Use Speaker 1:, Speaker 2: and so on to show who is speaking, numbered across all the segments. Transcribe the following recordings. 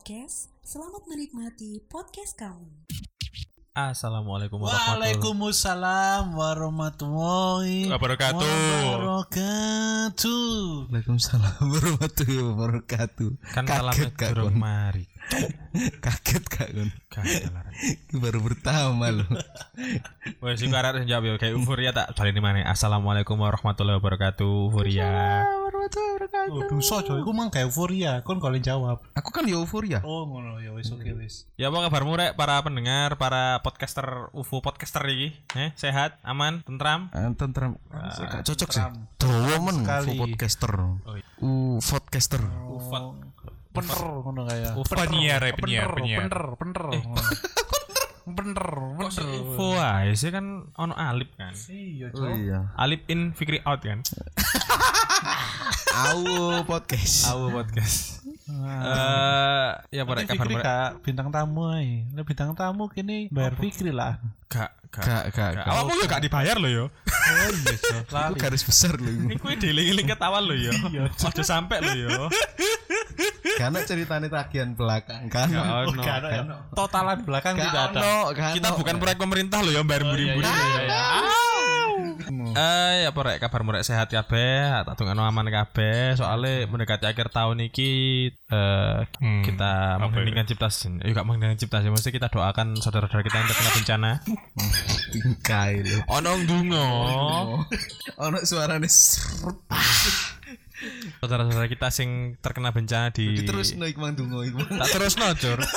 Speaker 1: Podcast. Selamat menikmati podcast kami.
Speaker 2: Assalamualaikum warahmatullahi
Speaker 3: Waalaikumsalam warahmatullahi
Speaker 2: wabarakatuh.
Speaker 3: wabarakatuh.
Speaker 4: Waalaikumsalam warahmatullahi wabarakatuh.
Speaker 2: Kan durung
Speaker 4: Gon.
Speaker 2: mari.
Speaker 4: Kaget kak Gun.
Speaker 2: Kaget lah.
Speaker 4: Ini baru pertama loh.
Speaker 2: Wes iku arek jawab yo kayak euforia tak baleni maneh. Assalamualaikum warahmatullahi wabarakatuh. Euforia.
Speaker 4: warahmatullahi wabarakatuh.
Speaker 3: Oh, dosa coy, iku mang kayak euforia, kon kalau jawab.
Speaker 4: Aku kan euforia.
Speaker 3: Oh, ngono ya wis oke wis.
Speaker 2: Ya apa kabarmu rek para pendengar, para podcaster UFO podcaster iki? Eh, sehat, aman, tentram?
Speaker 4: Ah, Tentram. Gak cocok sih. Dawa men
Speaker 3: Sekali.
Speaker 4: UFO podcaster.
Speaker 2: Oh, iya.
Speaker 4: U podcaster.
Speaker 3: Pener ngono kayak.
Speaker 2: Penyiar ya, penyiar, penyiar.
Speaker 3: Pener, pener. Bener,
Speaker 2: Kok se-
Speaker 3: bener.
Speaker 2: UFO ae sih kan ono Alip kan.
Speaker 3: Iya,
Speaker 4: Oh iya.
Speaker 2: Alip in Fikri out kan.
Speaker 4: Au podcast.
Speaker 2: Awu podcast. Eh, ya
Speaker 3: Tapi
Speaker 2: kabar
Speaker 3: Fikri
Speaker 2: rek?
Speaker 3: kak bintang tamu ae. Lah bintang tamu kini bayar Fikri lah.
Speaker 2: Gak Gak.
Speaker 4: gak.
Speaker 2: Awakmu yo gak dibayar lo yo.
Speaker 3: Oh iya, Lali.
Speaker 4: garis besar loh. ini.
Speaker 2: Iku diling-iling ketawa lo yo. Ojo sampe lo yo.
Speaker 4: Karena ceritanya tagihan belakang kan.
Speaker 3: Ada ya. Totalan belakang
Speaker 4: Gak
Speaker 3: tidak ada.
Speaker 2: Kita bukan proyek pemerintah lo yo bayar buri-buri. Eh, ya apa rek kabar rek sehat kabeh, tak tunggu aman kabeh. Soalnya mendekati akhir tahun iki eh kita mengheningkan cipta. Eh, gak mengheningkan cipta sih, mesti kita doakan saudara-saudara kita yang terkena bencana.
Speaker 4: Tingkai loh.
Speaker 2: Ono ndonga.
Speaker 4: Ono suaranya serut.
Speaker 2: Saudara-saudara kita sing terkena bencana di
Speaker 4: Terus no iku mang dungo iku.
Speaker 2: tak terus no cur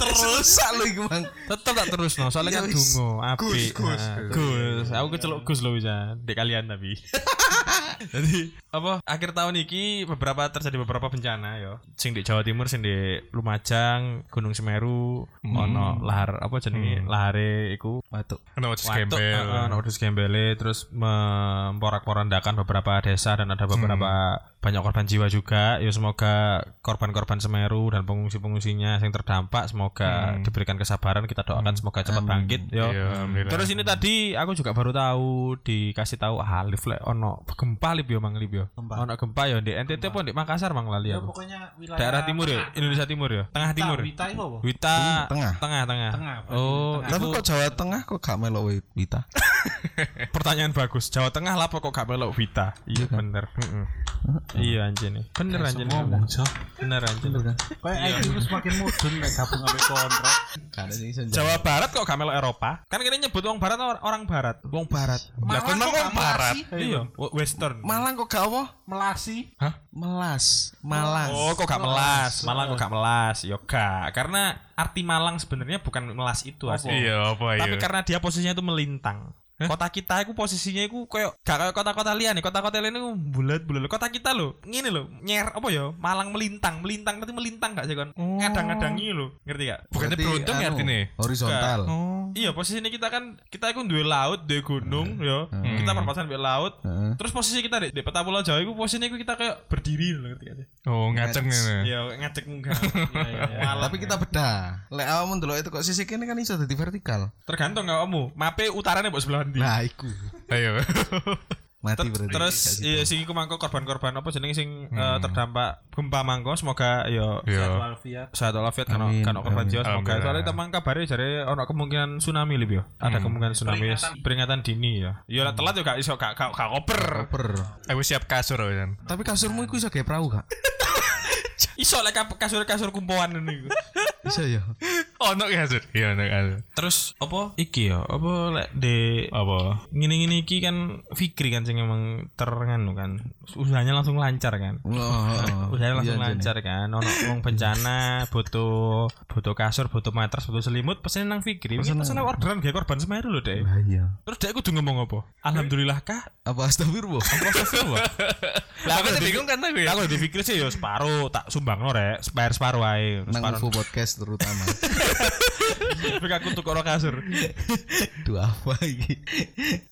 Speaker 4: Terus sak lo iku mang.
Speaker 2: tetep tak terus no soalnya kan
Speaker 4: Ya
Speaker 2: dungo api
Speaker 4: Gus, Gus.
Speaker 2: Nah, Gus. aku keceluk Gus lo bisa di kalian tapi. Jadi apa akhir tahun ini beberapa terjadi beberapa bencana yo. Sing di Jawa Timur sing di Lumajang Gunung Semeru ono lahar apa jenenge? Lahare iku.
Speaker 4: Watuk.
Speaker 2: Ono wedhus gembel, ono wedhus gembele terus memporak-porandakan beberapa desa dan ada beberapa banyak korban jiwa juga. Ya semoga korban-korban Semeru dan pengungsi-pengungsinya yang terdampak semoga diberikan kesabaran. Kita doakan semoga cepat bangkit yo. Terus ini tadi aku juga baru tahu dikasih tahu ah Alif lek ono gempa Lip yo Mang Lip yo. Ono gempa yo di NTT apa di Makassar Mang lali
Speaker 3: Ya
Speaker 2: aku.
Speaker 3: pokoknya wilayah
Speaker 2: Daerah timur ya, Indonesia Timur ya, tengah timur.
Speaker 3: Wita itu apa?
Speaker 2: Wita
Speaker 4: Tengah.
Speaker 2: tengah tengah.
Speaker 3: Tengah,
Speaker 2: Oh,
Speaker 4: Tapi
Speaker 2: itu-
Speaker 4: kok Jawa Tengah kok gak melok Wita?
Speaker 2: Pertanyaan bagus. Jawa Tengah lah kok gak melok Vita. Iya bener. Iya anjir nih. Bener anjir.
Speaker 3: Ngomong, Cok.
Speaker 2: Bener anjir.
Speaker 3: Kayak IQ itu semakin mudun nek gabung sama kontrak.
Speaker 2: Jawa Barat kok gak melok Eropa? Kan kita nyebut wong Barat or- orang Barat. Wong Barat. Lah kon mah
Speaker 3: kok
Speaker 2: wong Barat.
Speaker 3: Melasi?
Speaker 2: Iya, Western.
Speaker 4: Malang kok gak apa?
Speaker 3: Melasi.
Speaker 2: Hah?
Speaker 4: Melas. Malang.
Speaker 2: Oh, kok gak melas? Malang kok gak melas? Yo gak. Karena arti Malang sebenarnya bukan melas itu asli.
Speaker 5: Iya apa
Speaker 2: Tapi
Speaker 5: iya.
Speaker 2: karena dia posisinya itu melintang. Kota kita itu posisinya itu kayak gak kayak kota-kota lian nih. Kota-kota lain itu bulat-bulat. Kota kita loh, ngene loh, nyer apa ya? Malang melintang, melintang tapi melintang gak sih kan? Ngadang-ngadangi loh, ngerti gak?
Speaker 5: Bukannya
Speaker 4: Berarti,
Speaker 5: beruntung ya
Speaker 4: anu,
Speaker 5: artinya?
Speaker 4: Horizontal.
Speaker 2: Oh. Iya, posisinya kita kan kita itu dua laut, dua gunung, ya. Kita perbatasan dua laut.
Speaker 4: Heeh.
Speaker 2: Terus posisi kita di, di peta pulau Jawa itu posisinya itu kita kayak berdiri loh, ngerti gak sih?
Speaker 5: Oh ngaceng ini.
Speaker 2: Ya ngacek munggah. Iya, iya. Malang.
Speaker 4: Tapi kita beda. Lek awakmu ndelok itu kok sisi kene kan iso dadi vertikal.
Speaker 2: tergantung gak kamu. Mape utaranya buat sebelah ndi.
Speaker 4: Nah, iku.
Speaker 5: Ayo.
Speaker 4: Mati
Speaker 2: Ter-
Speaker 4: berarti.
Speaker 2: terus iya sing iku mangko korban-korban apa jenenge sing eh, terdampak gempa mangko semoga yo
Speaker 5: Yo.
Speaker 3: Alfiat.
Speaker 2: sehat walafiat kan kan korban jiwa semoga soalnya teman kabare jare ono kemungkinan tsunami lip yo ada kemungkinan tsunami peringatan, dini ya yo nek telat yo gak iso gak gak koper
Speaker 4: Per.
Speaker 5: Aku siap kasur kan.
Speaker 4: Tapi kasurmu iku iso gawe perahu gak?
Speaker 2: iso lek kasur-kasur kumpulan ini
Speaker 4: Iso ya.
Speaker 5: Oh no kasur. Iya no kasur.
Speaker 2: terus apa iki yo apa lek de
Speaker 5: Apa?
Speaker 2: ngene-ngene iki kan Fikri kan sing emang ternganu kan usahanya langsung lancar kan
Speaker 4: Oh,
Speaker 2: Usahanya langsung
Speaker 4: iya,
Speaker 2: lancar kan. Ono wong bencana butuh butuh kasur, butuh matras, butuh selimut, pesen nang Fikri. Pesen pesen orderan gawe korban Semeru lho, Dek.
Speaker 4: Ah, iya.
Speaker 2: Terus Dek kudu ngomong apa? Alhamdulillah kah?
Speaker 4: Apa astagfirullah?
Speaker 2: Lah
Speaker 5: Aku bingung kan aku ya.
Speaker 2: Aku di Fikri sih ya separuh tak sumbangno rek, bayar separuh ae.
Speaker 4: Nang
Speaker 2: Separuh.
Speaker 4: Podcast terutama.
Speaker 2: Tapi aku tuku kasur.
Speaker 4: Duh apa iki?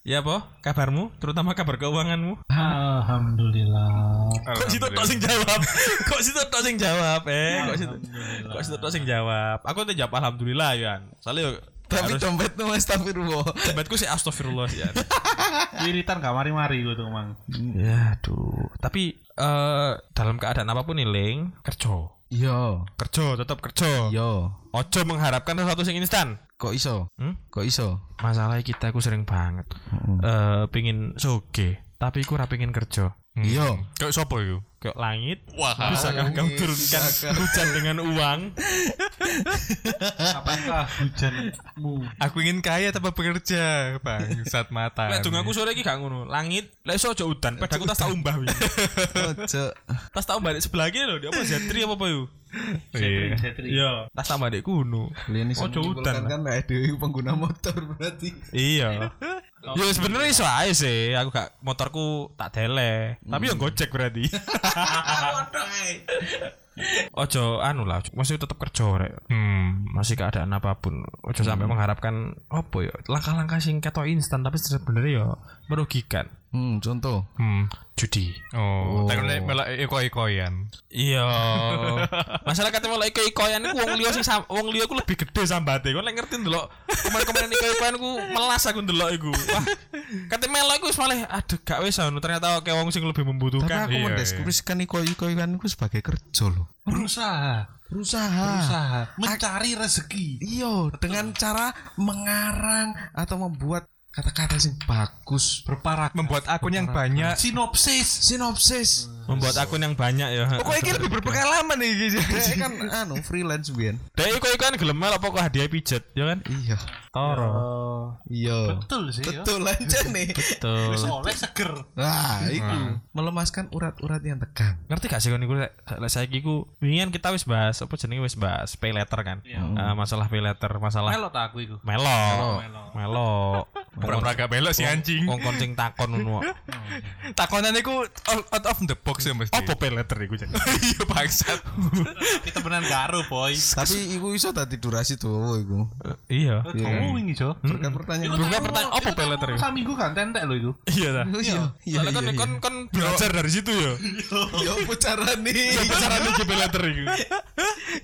Speaker 2: Ya apa? Kabarmu, terutama kabar keuanganmu?
Speaker 3: Alhamdulillah.
Speaker 2: Kok situ tok sing jawab? Kok situ tok sing jawab? Eh, kok situ kok situ tok sing jawab? Aku tuh jawab alhamdulillah ya. Soalnya
Speaker 4: Tapi
Speaker 2: harus-
Speaker 4: dompetmu astagfirullah.
Speaker 2: Dompetku sih astagfirullah ya.
Speaker 3: Wiritan gak mari-mari gue tuh mang.
Speaker 2: Ya, aduh. Tapi eh dalam keadaan apa pun nih, Ling, kerja.
Speaker 4: Iya.
Speaker 2: Kerja, tetap kerja.
Speaker 4: Iya.
Speaker 2: Ojo mengharapkan sesuatu yang instan.
Speaker 4: Kok iso?
Speaker 2: Hmm?
Speaker 4: Kok iso?
Speaker 2: Masalah kita aku sering banget. Eh pingin soge, tapi aku ora pingin kerja.
Speaker 4: Iya.
Speaker 5: Kayak sopo itu?
Speaker 2: Ke langit,
Speaker 5: Wah,
Speaker 2: bisakah kau turunkan hujan dengan uang?
Speaker 3: Apakah hujanmu?
Speaker 5: aku ingin kaya tanpa bekerja, bang. Saat mata.
Speaker 2: Lek dong aku sore iki gak ngono. Langit, lek iso aja udan, padahal aku tas tak umbah wingi.
Speaker 4: Ojo.
Speaker 2: Tas tak umbah di sebelah kene lho, di apa Zetri apa apa yuk?
Speaker 5: Iya.
Speaker 2: Iya, tas sama dek kuno.
Speaker 4: Kalian iso
Speaker 2: Ojo udan.
Speaker 4: kan nek dhewe pengguna motor berarti.
Speaker 2: Iya. Ya sebenarnya iso ae sih, aku gak motorku tak dele. Tapi yo gojek berarti. Ojo anu lah, masih tetap kerja rek.
Speaker 5: Hmm.
Speaker 2: Masih keadaan apa pun. Ojo sampai mengharapkan apa ya? Langkah-langkah sing ketok instan tapi sebenarnya ya merugikan.
Speaker 4: Hmm, contoh.
Speaker 5: Hmm.
Speaker 2: Judi.
Speaker 5: Oh, tak nek melak iko-ikoyan.
Speaker 2: Iya. Masalah kate malah iko-ikoyan iku wong liya sing wong liya ku lebih gede sambate. Kok nek ngerti ndelok kemarin-kemarin iko-ikoyan ku melas aku ndelok iku. Wah, kate melok iku wis malah aduh gak wis anu ternyata kayak wong sing lebih
Speaker 4: Tapi
Speaker 2: membutuhkan.
Speaker 4: aku
Speaker 5: iya,
Speaker 4: mendeskripsikan iko-iko kan aku sebagai kerja loh.
Speaker 3: Berusaha.
Speaker 4: Berusaha.
Speaker 3: Berusaha. Mencari rezeki.
Speaker 4: Iya, dengan cara mengarang atau membuat kata-kata sing bagus.
Speaker 3: Berparak.
Speaker 5: Membuat akun yang banyak.
Speaker 3: Sinopsis.
Speaker 4: Sinopsis.
Speaker 2: Membuat akun yang banyak ya.
Speaker 5: Pokoknya ini lebih berpengalaman nih
Speaker 4: kan anu freelance biyen.
Speaker 2: Dek iko-ikoyan gelem melok pokok hadiah pijet, ya kan?
Speaker 4: Iya.
Speaker 2: Toro.
Speaker 4: Iya.
Speaker 3: Betul sih. ya.
Speaker 4: Betul aja nih.
Speaker 2: Betul.
Speaker 3: Soleh seger.
Speaker 4: Nah, itu melemaskan urat-urat yang tegang.
Speaker 2: Ngerti gak sih kan iku lek saiki ku wingian kita wis bahas apa jenenge wis bahas pay letter kan. Eh, masalah pay letter, masalah
Speaker 3: Melo tak aku iku.
Speaker 2: Melo. Melo.
Speaker 5: Pura-pura gak belok si anjing.
Speaker 2: Wong koncing takon ngono.
Speaker 5: Takonan iku out of the box ya mesti.
Speaker 2: Apa pay letter iku Cak?
Speaker 5: Iya bangsat.
Speaker 3: Kita beneran karo, boy.
Speaker 4: Tapi iku iso tadi durasi tuh iku.
Speaker 2: Iya.
Speaker 3: Wingi, Jo.
Speaker 4: Berkat pertanyaan.
Speaker 2: Bukan pertanyaan apa pay letter iku?
Speaker 3: Sak minggu kan tentek lo iku.
Speaker 2: Iya ta.
Speaker 4: Iya, iya,
Speaker 2: kan
Speaker 4: iya,
Speaker 2: kan kan belajar dari situ ya.
Speaker 4: Ya apa cara nih?
Speaker 2: Cara nih pay letter iku.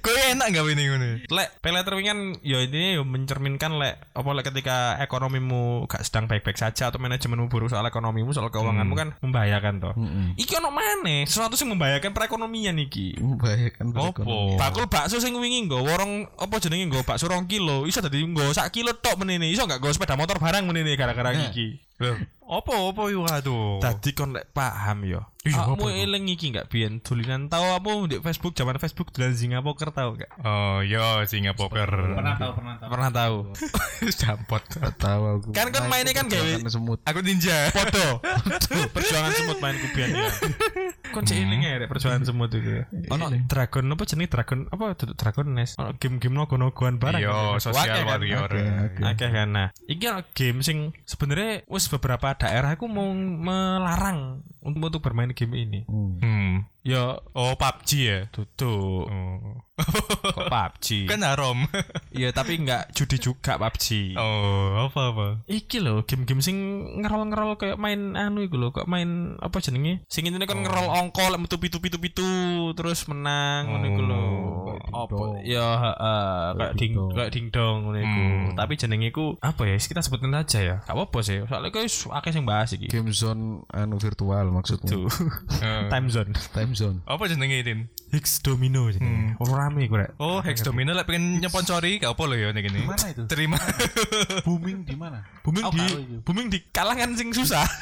Speaker 5: Kok enak gak ini ngono?
Speaker 2: Lek pay letter wingan ya ini ya mencerminkan lek apa lek ketika ekonomimu gak sedang baik-baik saja atau manajemenmu buruk soal ekonomimu soal keuanganmu kan membahayakan toh. Iki ono maneh sesuatu sing membahayakan perekonomian iki.
Speaker 4: Membahayakan
Speaker 5: Opo?
Speaker 2: Bakul bakso sing wingi nggo worong apa jenenge nggo bakso rong kilo iso dadi nggo sak kilo tok menene iso gak nggo sepeda motor barang menene gara-gara iki.
Speaker 5: Loh, Apa apa yo aduh.
Speaker 2: Dadi kon lek paham yo.
Speaker 5: Iya, iku?
Speaker 2: eling iki gak biyen dolinan tau apa di Facebook zaman Facebook dolan singa poker tau gak?
Speaker 5: Oh, yo singa poker.
Speaker 3: Pernah tahu, pernah tahu.
Speaker 2: Pernah tahu.
Speaker 5: Jampot.
Speaker 4: tahu aku.
Speaker 2: Kan kan mainnya kan gawe
Speaker 4: semut.
Speaker 5: Aku ninja.
Speaker 2: Podo. perjuangan semut main kubian ya. Kon cek eling ya perjuangan semut itu. ya. Ono dragon apa jenenge dragon apa dragon nest. Ono game-game nogo-nogoan barang.
Speaker 5: Yo,
Speaker 2: kan.
Speaker 5: social
Speaker 2: Akeh kan?
Speaker 5: warrior.
Speaker 2: Akeh kan. Nah, iki game sing sebenarnya wis beberapa daerah aku mau melarang untuk untuk bermain game ini.
Speaker 5: Hmm.
Speaker 2: Ya
Speaker 5: Oh, PUBG ya.
Speaker 2: duduk
Speaker 5: Oh.
Speaker 2: kok PUBG.
Speaker 5: Kan haram.
Speaker 2: Iya, tapi enggak judi juga PUBG.
Speaker 5: Oh, apa apa?
Speaker 2: Iki lho game-game sing ngerol-ngerol kayak main anu iku lho, kok main apa jenenge? Sing intine kan ngerol angka lek metu pitu-pitu-pitu terus menang ngono iku lho. Apa ya heeh kayak ding kayak dingdong ngono iku. Tapi jenenge iku apa ya? Kita sebutin aja ya. Gak apa-apa sih. Soalnya wis akeh sing bahas iki.
Speaker 4: Game zone anu virtual.
Speaker 5: Eh,
Speaker 2: Time zone.
Speaker 4: Time zone.
Speaker 5: Apa jenenge Tin?
Speaker 2: Higgs Domino jenenge. Oh rame iku rek.
Speaker 5: Oh, Hex Domino lek pengen nyponsori gak apa lo ya nek gini.
Speaker 3: Mana itu?
Speaker 5: Terima.
Speaker 3: Booming di mana?
Speaker 2: Booming
Speaker 3: Oh,
Speaker 2: di booming di kalangan sing susah.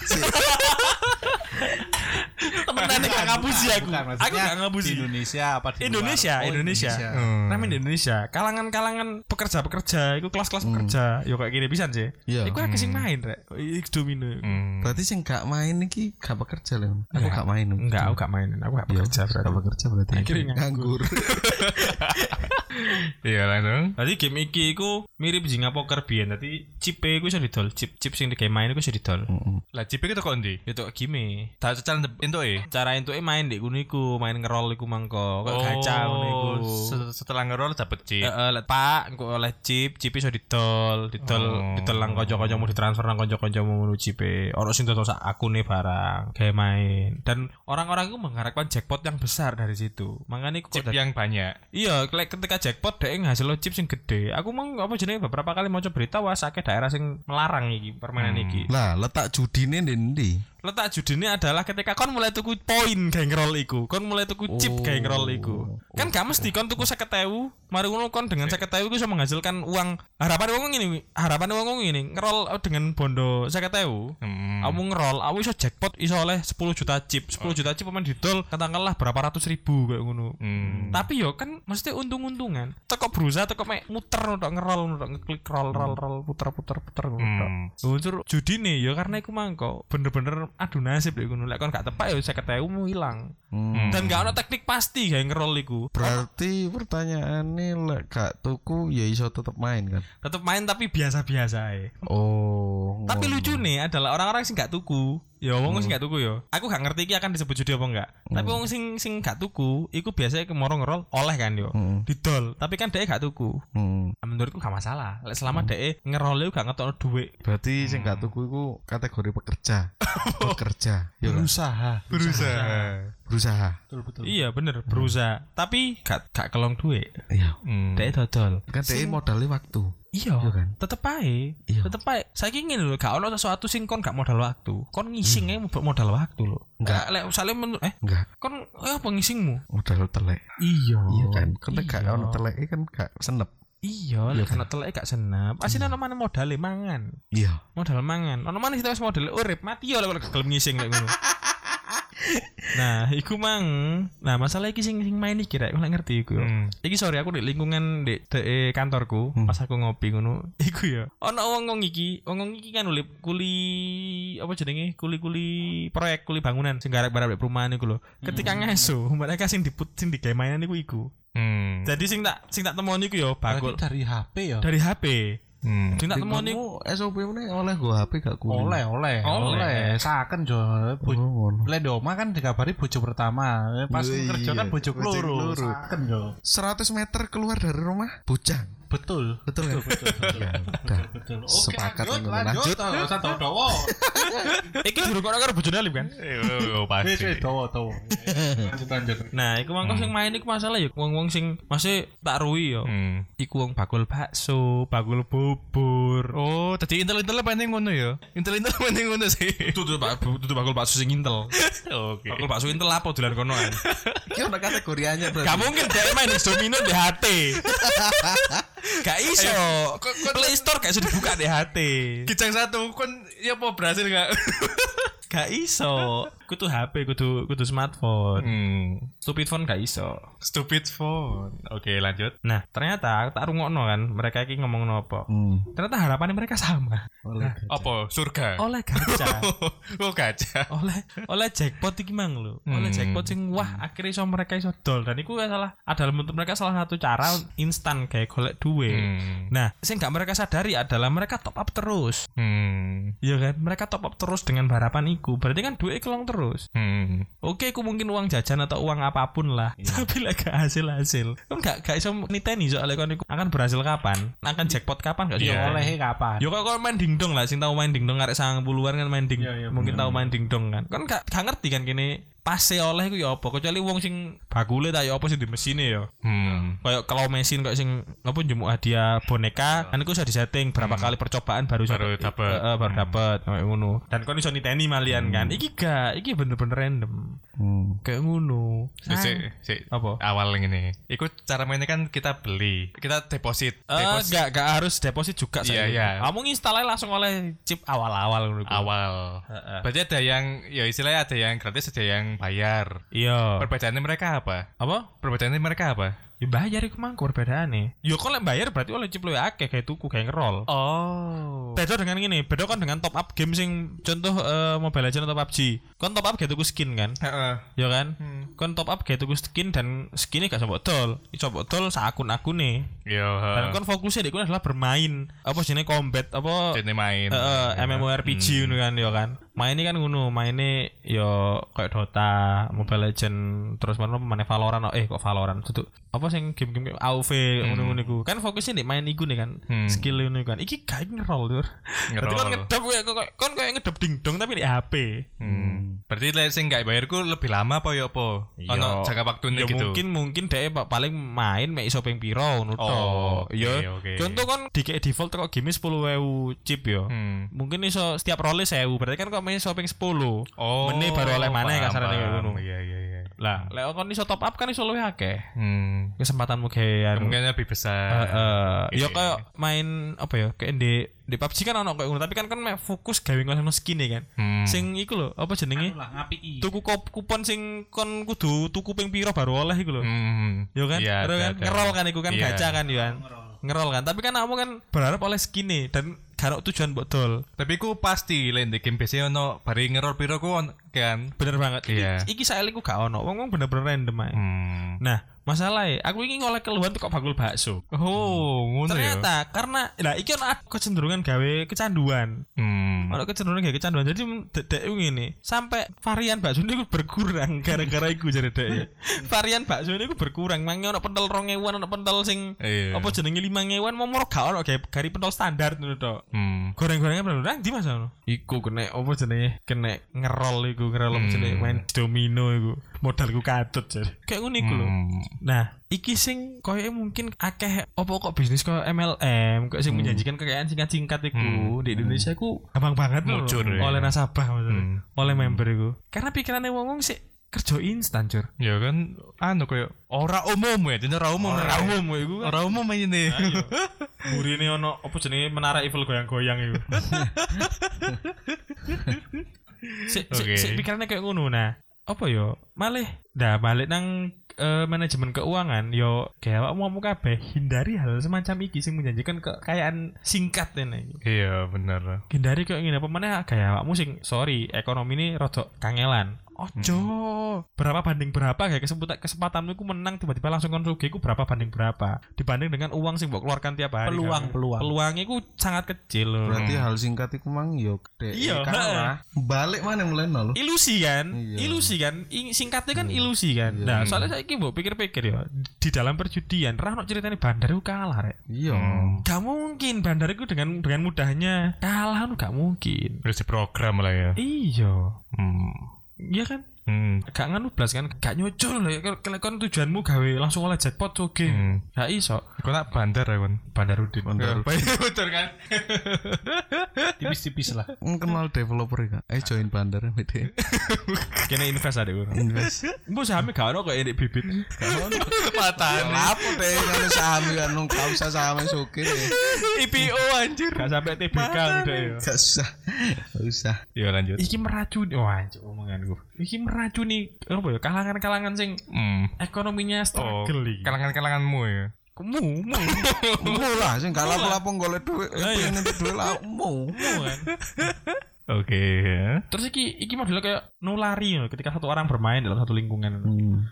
Speaker 2: Temenan gak ngapusi aku. Aku gak ngapusi.
Speaker 3: Di Indonesia apa di luar?
Speaker 2: Indonesia,
Speaker 3: Oh,
Speaker 2: Indonesia.
Speaker 5: Hmm.
Speaker 2: Rame di Indonesia. Kalangan-kalangan pekerja-pekerja, itu kelas-kelas pekerja. Yo kayak gini bisa sih.
Speaker 4: Iya.
Speaker 2: Iku akeh sing main rek. X domino.
Speaker 5: Hmm.
Speaker 4: Berarti sing gak main iki gak bekerja lho. Aku gak main.
Speaker 2: Enggak, aku gak main. Aku gak bekerja
Speaker 4: Gak
Speaker 2: berarti.
Speaker 4: bekerja berarti.
Speaker 2: Akhirnya
Speaker 4: nganggur.
Speaker 5: Iya langsung.
Speaker 2: Tadi game iki iku mirip Jinga Poker biyen. Dadi chip iku iso didol. Chip chip sing digawe main iku iso didol.
Speaker 5: Lah cipe kita kok ndi?
Speaker 2: Itu game.
Speaker 5: Tak e.
Speaker 2: Cara entuke main di kono iku, main ngerol iku mangko. Kok gacha ngono iku.
Speaker 5: Oh, se- setelah ngerol dapet chip.
Speaker 2: Heeh, Pak, engko oleh chip, chip iso didol, didol,
Speaker 5: Oh.
Speaker 2: didol nang kanca-kancamu ditransfer nang kanca-kancamu ngono chipe. Ora sing dodol sak akune barang, gawe main. Dan orang-orang itu mengharapkan jackpot yang besar dari situ. Makanya
Speaker 5: Chip
Speaker 2: kok
Speaker 5: yang banyak.
Speaker 2: Iya, lek ketika jackpot dhek ngasil chip sing gede. Aku mau apa jenenge beberapa kali maca berita wah akeh daerah sing melarang iki permainan iki.
Speaker 4: Lah, letak judine ndi?
Speaker 2: Letak judine adalah ketika kon mulai tuku poin gawe ngerol iku. Kon mulai tuku chip gawe ngerol iku. Kan gak mesti kon tuku 50.000, mari ngono kon dengan 50.000 iku iso menghasilkan uang. Harapan wong ngene, harapan wong ngene, ngerol dengan bondo 50.000.
Speaker 5: Hmm.
Speaker 2: Kamu ngerol, kamu iso jackpot iso oleh 10 juta chip. 10 juta chip pemain didol katakanlah berapa ratus ribu kayak ngono.
Speaker 5: Hmm.
Speaker 2: Tapi yo kan mesti untung-untungan. Teko berusaha teko mek muter untuk ngerol untuk ngeklik roll roll roll puter puter puter.
Speaker 5: Hmm.
Speaker 2: Unsur judi nih ya karena iku mangko bener-bener adu nasib deh ngono. Lek kon gak tepak ya 50.000 mu ilang.
Speaker 4: Hmm.
Speaker 2: Dan gak ono teknik pasti kayak ngerol iku.
Speaker 4: Berarti pertanyaannya lek gak tuku ya iso tetep main kan?
Speaker 2: Tetep main tapi biasa-biasa ae.
Speaker 4: Oh.
Speaker 2: Tapi lucu nih adalah orang-orang sing gak tuku. Ya wong sing gak tuku ya. Aku gak ngerti iki akan disebut judi apa enggak. Tapi wong sing sing gak tuku iku biasanya kemoro ngerol oleh kan yo.
Speaker 4: Hmm.
Speaker 2: Didol, tapi kan dia gak tuku.
Speaker 4: Hmm.
Speaker 2: Nah, menurutku gak masalah. Lek selama dia ngerol itu gak ngetokno duit.
Speaker 4: Berarti sing gak tuku iku kategori pekerja. pekerja. Ya kan?
Speaker 3: berusaha
Speaker 5: Berusaha.
Speaker 4: Berusaha.
Speaker 3: betul betul
Speaker 2: Iya bener berusaha. Tapi gak gak kelong duit.
Speaker 4: Iya.
Speaker 5: Hmm.
Speaker 2: Dia dodol.
Speaker 4: Kan dia modalnya waktu.
Speaker 2: Iya,
Speaker 4: Iya kan?
Speaker 2: tetep ae.
Speaker 4: Iya.
Speaker 2: Tetep ae. Saiki ngene lho, gak ono sesuatu sing kon gak modal waktu. Kon ngising ae modal waktu lho.
Speaker 4: Enggak.
Speaker 2: Lek misalnya menurut eh
Speaker 4: Enggak.
Speaker 2: kon eh, apa ngisingmu?
Speaker 4: Modal telek.
Speaker 2: Iya.
Speaker 4: Iya kan? Lek gak
Speaker 2: Iya.
Speaker 4: ono telek kan gak senep.
Speaker 2: Iya, lek kan telek gak senap. Asine ono mana modale mangan.
Speaker 4: Iya.
Speaker 2: Modal mangan. Ono mana kita wis modal urip mati ya lek gak gelem ngising lek ngono. Nah, iku mang. Nah, masalah iki sing sing main iki rek, ngerti iku.
Speaker 5: Hmm.
Speaker 2: Iki sorry aku di lingkungan di, di kantorku
Speaker 4: Hmm.
Speaker 2: pas aku ngopi ngono. Iku ya. Ono wong-wong iki, wong-wong iki kan ulip kuli apa jenenge? Kuli-kuli proyek, kuli bangunan sing garap-garap di perumahan iku lho. Ketika ngeso, mereka sing diput sing digawe mainan iku iku.
Speaker 5: Hmm.
Speaker 2: Jadi sing tak sing tak temoni iku ya bakul
Speaker 3: dari HP ya
Speaker 2: dari HP.
Speaker 5: Hmm.
Speaker 2: Tak temoni
Speaker 4: Kamu SOP mana oleh gua HP gak kulit.
Speaker 3: oleh oleh
Speaker 2: Oleh.
Speaker 3: saken jo
Speaker 4: Oh,
Speaker 3: Bu-
Speaker 4: ngono.
Speaker 3: Lek di omah kan dikabari bojo pertama pas
Speaker 4: Iya,
Speaker 3: kerja kan bojo keloro. saken jo
Speaker 4: 100 meter keluar dari rumah bujang.
Speaker 3: Betul
Speaker 4: Betul kan? Ya,
Speaker 3: betul oke
Speaker 4: Sepakat
Speaker 3: lanjut
Speaker 4: lanjut.
Speaker 3: usah tahu dawa
Speaker 2: Iki durung karo karo bojone Alim kan.
Speaker 5: Oh,
Speaker 3: wis
Speaker 5: pasti.
Speaker 3: wis dawa dawa lanjut lanjut
Speaker 2: Nah, iku mangko sing main iku masalah ya wong-wong sing masih tak ruwi ya.
Speaker 5: Hmm.
Speaker 2: Iku wong bakul bakso, bakul bubur.
Speaker 5: Oh, tadi intel-intel apa yang ngono ya? Intel-intel apa yang ngono sih?
Speaker 2: Itu tuh bakul bakso sing intel.
Speaker 5: Oke.
Speaker 2: Bakul bakso intel apa dolan konoan.
Speaker 4: Iki ono kategoriannya berarti.
Speaker 2: Gak mungkin dia main Domino di HT. Gak iso. Play Store gak iso dibuka di HT.
Speaker 5: Kijang satu kon ya apa berhasil gak?
Speaker 2: Gak iso. Kudu HP, kudu kudu smartphone.
Speaker 5: hmm.
Speaker 2: Stupid phone gak iso.
Speaker 5: Stupid phone. Oke, lanjut.
Speaker 2: Nah, ternyata tak rungokno kan, mereka iki ngomong apa?
Speaker 4: Hmm.
Speaker 2: Ternyata harapannya mereka sama.
Speaker 4: Oleh.
Speaker 5: Apa? Surga.
Speaker 2: Oleh gacha.
Speaker 5: oh, gajah.
Speaker 2: oleh oleh jackpot iki mang lho. Oleh
Speaker 5: Hmm.
Speaker 2: jackpot sing wah akhirnya iso mereka iso dol dan iku salah adalah untuk mereka salah satu cara instan kayak golek duit.
Speaker 5: Hmm.
Speaker 2: Nah, sing gak mereka sadari adalah mereka top up terus.
Speaker 5: Hmm.
Speaker 2: Iya kan? Mereka top up terus dengan harapan iku. Berarti kan duit kelong terus.
Speaker 5: Hmm.
Speaker 2: Oke, aku mungkin uang jajan atau uang apa pun lah. Tapi lah gak hasil hasil. Kan gak gak iso niteni soalnya kan iku akan berhasil kapan? Akan jackpot kapan gak
Speaker 5: Iya.
Speaker 2: oleh.
Speaker 3: kapan
Speaker 2: Yo kok main dingdong lah, sing tahu main dingdong arek 90-an kan main ding.
Speaker 3: Iya, iya,
Speaker 2: mungkin tahu main dingdong kan. Kan gak, gak ngerti kan kini pase oleh ku ya apa kecuali wong sing bakule ta ya apa sing di mesine ya.
Speaker 5: Hmm.
Speaker 2: Kayak kalau mesin kayak sing apa njemuk hadiah boneka kan iku bisa disetting berapa kali percobaan baru
Speaker 5: Hmm. Baru.
Speaker 2: Eh, eh, baru dapet kayak ngono. Dan kon iso niteni malian kan. Iki gak, iki bener-bener random.
Speaker 4: Hmm.
Speaker 2: Kayak ngono.
Speaker 5: Si, si, si.
Speaker 2: Apa?
Speaker 5: Awal ini. Ikut cara mainnya kan kita beli, kita deposit,
Speaker 2: Eh,
Speaker 5: deposit
Speaker 2: gak, gak harus deposit juga
Speaker 5: Iya,
Speaker 2: saya.
Speaker 5: iya.
Speaker 2: Kamu install langsung oleh chip awal-awal ngono iku.
Speaker 5: awal.
Speaker 2: Heeh.
Speaker 5: Berarti ada yang ya istilahnya ada yang gratis, ada yang bayar.
Speaker 2: Iya.
Speaker 5: Perbedaannya mereka apa?
Speaker 2: Apa?
Speaker 5: Perbedaannya mereka apa?
Speaker 2: Ya bayar iku mang perbedaane. Yo kok lek bayar berarti oleh chip luwih akeh kayak tuku kayak ngerol.
Speaker 5: Oh.
Speaker 2: Beda dengan ini, beda kan dengan top up game sing contoh eh, Mobile Legends atau PUBG. Kon top up kayak tuku skin kan?
Speaker 5: Heeh.
Speaker 2: Ya kan? Kon top up kayak tuku skin dan skinnya gak coba dol. Iso mbok dol sak akun-akune.
Speaker 5: Yo.
Speaker 2: Dan kon fokusnya di adalah bermain. Apa jenenge combat apa
Speaker 5: Jadi main.
Speaker 2: Eh, eh, MMORPG ngono kan ya kan. Mainnya kan ngono, mainnya yo kayak Dota, Mobile Legend, terus mana mana Valorant, oh, eh kok Valorant itu apa sing game-game kayak AoV ngono-ngono iku. Kan fokusnya di main iku nih kan.
Speaker 5: Hmm.
Speaker 2: Skill ngono kan. Iki gak ngerol tur. Berarti
Speaker 5: Ngerol.
Speaker 2: ngedep kayak kok kon kayak ngedep dingdong tapi di HP.
Speaker 5: Hmm. Berarti lek sing gak bayarku lebih lama apa ya apa? Ono jangka waktunya
Speaker 2: ya
Speaker 5: gitu.
Speaker 2: mungkin mungkin deh paling main mek iso ping piro ngono
Speaker 5: Oh, oke,
Speaker 2: Ya.
Speaker 5: oke.
Speaker 2: Contoh kan di default kok game 10.000 chip ya.
Speaker 5: Hmm.
Speaker 2: Mungkin iso setiap role 1000 berarti kan kok main shopping 10.
Speaker 5: Oh.
Speaker 2: Meneh baru oleh maneh
Speaker 5: paham,
Speaker 2: kasarane kayak ngono.
Speaker 5: Iya iya iya.
Speaker 2: Lah, lek kon iso top up kan iso luwih akeh.
Speaker 5: Hmm.
Speaker 2: Kesempatanmu gawean.
Speaker 5: Kemungkinan lebih besar.
Speaker 2: Heeh. Ya
Speaker 5: Iya.
Speaker 2: kayak main apa ya? Kayak di di PUBG kan ono kayak ngono, tapi kan kan fokus gawe ngono skin kan.
Speaker 5: Hmm.
Speaker 2: Sing iku lho, apa jenenge?
Speaker 3: Anu lah ngapiki.
Speaker 2: Tuku kop- kupon sing kon kudu tuku ping piro baru oleh iku lho.
Speaker 5: Hmm.
Speaker 2: Yo kan?
Speaker 5: Iya,
Speaker 2: Terus
Speaker 5: ada,
Speaker 2: kan ngerol kan iku kan
Speaker 5: Iya.
Speaker 2: gacha kan yo kan. Ngerol kan. Tapi kan kamu kan berharap oleh skin nih dan ono tujuan buat dol.
Speaker 5: Tapi ku pasti lain di game PC ono bari ngerol piro ku on- kan.
Speaker 2: Bener banget.
Speaker 5: Iya.
Speaker 2: iki saya ku gak ono. Wong wong bener-bener random ae.
Speaker 5: Hmm.
Speaker 2: Nah, masalahnya aku ingin ngoleh keluhan tuh kok bakul bakso.
Speaker 5: Oh, ngono ya.
Speaker 2: Ternyata karena lah iki ono kecenderungan gawe kecanduan.
Speaker 5: Hmm.
Speaker 2: Ono kecenderungan gawe kecanduan. Jadi dek ini sampai varian bakso ini berkurang gara-gara iku jare dek. varian bakso ini berkurang. Mangi ono pentel 2000 ono pentel sing
Speaker 5: Iya.
Speaker 2: apa jenenge 5000 mau moro gak ono gari pentel standar ngono tok.
Speaker 5: Hmm.
Speaker 2: Goreng-gorengnya bener nang di Mas ono? Iku kena apa jenenge? Kena ngerol iku, ngerol
Speaker 5: Hmm.
Speaker 2: jenenge main domino iku. Modalku katut jadi. Kayak ngono iku lho.
Speaker 5: Hmm.
Speaker 2: Nah, iki sing koyo mungkin akeh apa kok bisnis kok MLM, kok sing menjanjikan kekayaan singkat-singkat iku di Indonesia iku gampang banget lho.
Speaker 5: Muncul, ya.
Speaker 2: oleh nasabah maksudnya.
Speaker 5: Hmm.
Speaker 2: Oleh member iku. Karena pikirannya wong-wong sih kerja instan, Cur.
Speaker 5: Ya kan anu koyo ora umum ya, jadi ora umum.
Speaker 2: Ora umum iku kan.
Speaker 5: Ora umum ini.
Speaker 2: Burine ono apa jenenge menara Eiffel goyang-goyang iku. Sik sik
Speaker 5: Oke.
Speaker 2: sik pikirannya kayak ngono nah. Apa yo? Malih dah balik nang eh, manajemen keuangan yo kayak awakmu mau kabeh hindari hal semacam iki sing menjanjikan kekayaan singkat ini.
Speaker 5: Iya, bener.
Speaker 2: Hindari kayak ngene apa meneh kayak awakmu sing sorry ekonomi ini rodok kangelan. Ojo. Berapa banding berapa kayak kesempatan kesempatanmu iku menang tiba-tiba langsung kon sugih iku berapa banding berapa dibanding dengan uang sing mbok keluarkan tiap hari.
Speaker 3: Peluang,
Speaker 2: kan.
Speaker 3: peluang.
Speaker 2: Peluangnya iku sangat kecil loh.
Speaker 4: Berarti hal singkat iku mang yo gede.
Speaker 2: Iya,
Speaker 4: kalah. Balik mana mulai nol.
Speaker 2: ilusi kan
Speaker 4: Iya.
Speaker 2: ilusi kan I- singkatnya kan ilusi kan nah soalnya saya mbok pikir-pikir ya di dalam perjudian Rano ceritanya bandar itu kalah rek
Speaker 4: Iya.
Speaker 2: gak mungkin bandar itu dengan dengan mudahnya kalah nu gak mungkin
Speaker 5: Terus program lah ya.
Speaker 2: iya
Speaker 5: Hmm.
Speaker 2: Iya kan
Speaker 5: Hmm.
Speaker 2: gak nganu blas kan gak nyucul ya kalau kan tujuanmu gawe langsung oleh jackpot oke
Speaker 5: Hmm.
Speaker 2: gak iso
Speaker 5: Kau nak bandar ya, Kon?
Speaker 2: bandarudin
Speaker 4: Bandar.
Speaker 5: Betul kan?
Speaker 3: Tipis-tipis lah.
Speaker 4: kenal developer ya. Eh join bandar beda.
Speaker 2: kena invest ada gue
Speaker 4: Invest.
Speaker 2: Mbok sahamnya gak ono kok ini bibit
Speaker 5: Mata
Speaker 4: Apa deh kalau saham kan nung kau usah saham suke deh.
Speaker 5: IPO anjir.
Speaker 2: gak sampai TBK udah ya
Speaker 4: Gak usah. Gak usah.
Speaker 5: Ya lanjut.
Speaker 2: iki meracuni wah anjir, omongan gue iki meracuni apa ya kalangan-kalangan sing
Speaker 5: Hmm.
Speaker 2: ekonominya
Speaker 5: Oh,
Speaker 2: struggle iki
Speaker 5: kalangan-kalanganmu ya.
Speaker 2: mu mu
Speaker 4: Mu lah sing gak lapo-lapo golek dhuwit.
Speaker 2: Lah, iya.
Speaker 4: Pengen dhuwit lah mu
Speaker 2: kan
Speaker 5: Oke. ya.
Speaker 2: terus iki iki modelnya kayak nulari loh ketika satu orang bermain dalam satu lingkungan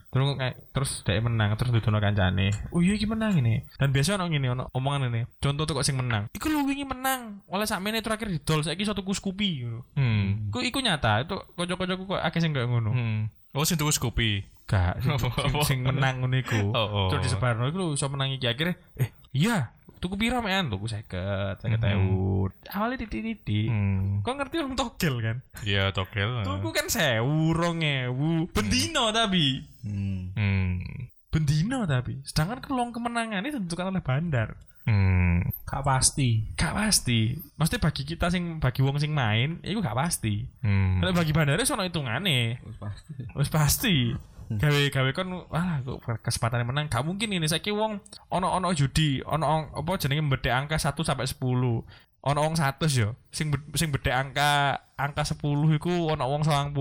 Speaker 2: terus kayak terus dia menang terus didono kancane oh iya iki menang ini dan biasa ono ngene ono omongan ini contoh tuh kok sing menang iku lu wingi menang oleh sakmene terakhir didol saiki satu kuskupi
Speaker 5: Hmm.
Speaker 2: iku iku nyata itu kocok-kocokku kok akeh sing kayak ngono
Speaker 5: Hmm. Oh, sing tuku Scoopy.
Speaker 2: gak sing, sing, sing menang ngono iku
Speaker 5: Oh, oh.
Speaker 2: terus disebarno iku lho iso menang iki akhirnya eh iya tuku piro mean tuku 50 50
Speaker 5: Mhm.
Speaker 2: ewu awalnya titik-titik
Speaker 5: Hmm.
Speaker 2: kok ngerti orang togel kan
Speaker 5: Iya, tokel.
Speaker 2: tuku kan sewu rong ewu bendino tapi
Speaker 5: Hmm.
Speaker 2: bendino tapi sedangkan kelong kemenangan ini ditentukan oleh bandar
Speaker 5: Hmm.
Speaker 3: Gak pasti.
Speaker 2: gak pasti maksudnya bagi kita sing bagi wong sing main itu gak pasti
Speaker 5: Hmm.
Speaker 2: kalau bagi bandar sono hitungane wis pasti gawe gawe kon wah kesempatan menang. Gak mungkin ini saiki wong ono ono judi ono apa jenenge mbedek angka 1 sampai 10 ono wong 100 yo sing be- sing bedek angka angka 10 iku ono wong 90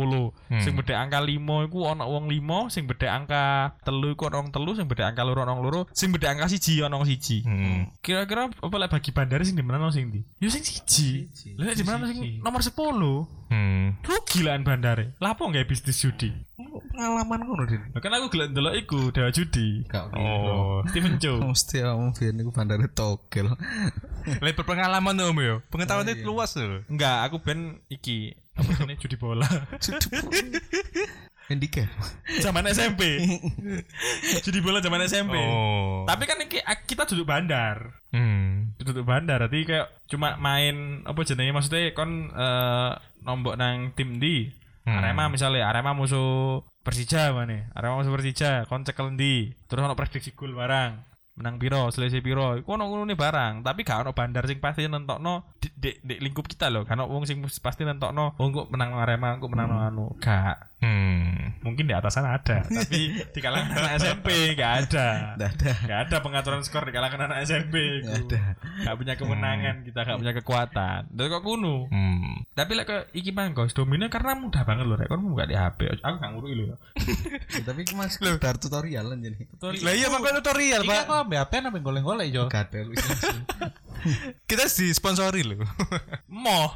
Speaker 5: Hmm.
Speaker 2: sing bedek angka 5 iku ono wong 5 sing bedek angka 3 iku ono wong 3 sing bedek angka loro ono wong sing bedek angka 1 ono wong 1
Speaker 5: Hmm.
Speaker 2: kira-kira apa lek bagi bandar sing dimenang sing ndi yo sing 1 lek dimenang sing nomor 10
Speaker 5: Hmm.
Speaker 2: rugi lah bandare lapo nggak bisnis judi
Speaker 4: Pengalaman ngono Din.
Speaker 2: Lah kan aku gelek ndelok iku Dewa Judi.
Speaker 4: Gak
Speaker 5: Oh.
Speaker 2: Steven Chow.
Speaker 4: Mesti kamu biar niku bandare togel.
Speaker 5: Lek berpengalaman tuh Om yo. Pengetahuannya
Speaker 4: iya.
Speaker 5: luas loh.
Speaker 2: Enggak, aku ben iki apa jenenge judi bola.
Speaker 4: Handicap.
Speaker 2: zaman SMP. judi bola zaman SMP.
Speaker 5: Oh.
Speaker 2: Tapi kan iki kita duduk bandar.
Speaker 5: Hmm.
Speaker 2: Duduk bandar berarti kayak cuma main apa jenenge maksudnya kon eh, nombok nang tim di
Speaker 5: Hmm.
Speaker 2: Arema misalnya Arema musuh Persija mana Arema musuh Persija kon cekel ndi terus ono prediksi gol barang menang piro? Selisih piro? Iku ono ngono barang tapi gak ono bandar sing pasti nentokno di- di, di lingkup kita loh karena wong sing pasti nentokno oh kok menang Arema kok menang anu gak
Speaker 5: Hmm.
Speaker 2: mungkin di atasan ada tapi di kalangan anak SMP gak ada
Speaker 4: Nggak ada.
Speaker 2: gak ada pengaturan skor di kalangan anak SMP
Speaker 4: Nggak ada.
Speaker 2: gak punya kemenangan kita gak punya kekuatan dan kok kuno
Speaker 5: Hmm.
Speaker 2: tapi lek ke iki mang guys domino karena mudah banget loh rek kon buka di HP aku gak ngurui loh
Speaker 4: Ya, tapi itu mas sekedar tutorial kan jadi.
Speaker 5: Lah iya makanya tutorial, Pak.
Speaker 3: aku ambil apa namanya goleng-goleng.
Speaker 4: Gak langsung.
Speaker 5: Kita disponsori loh.
Speaker 2: moh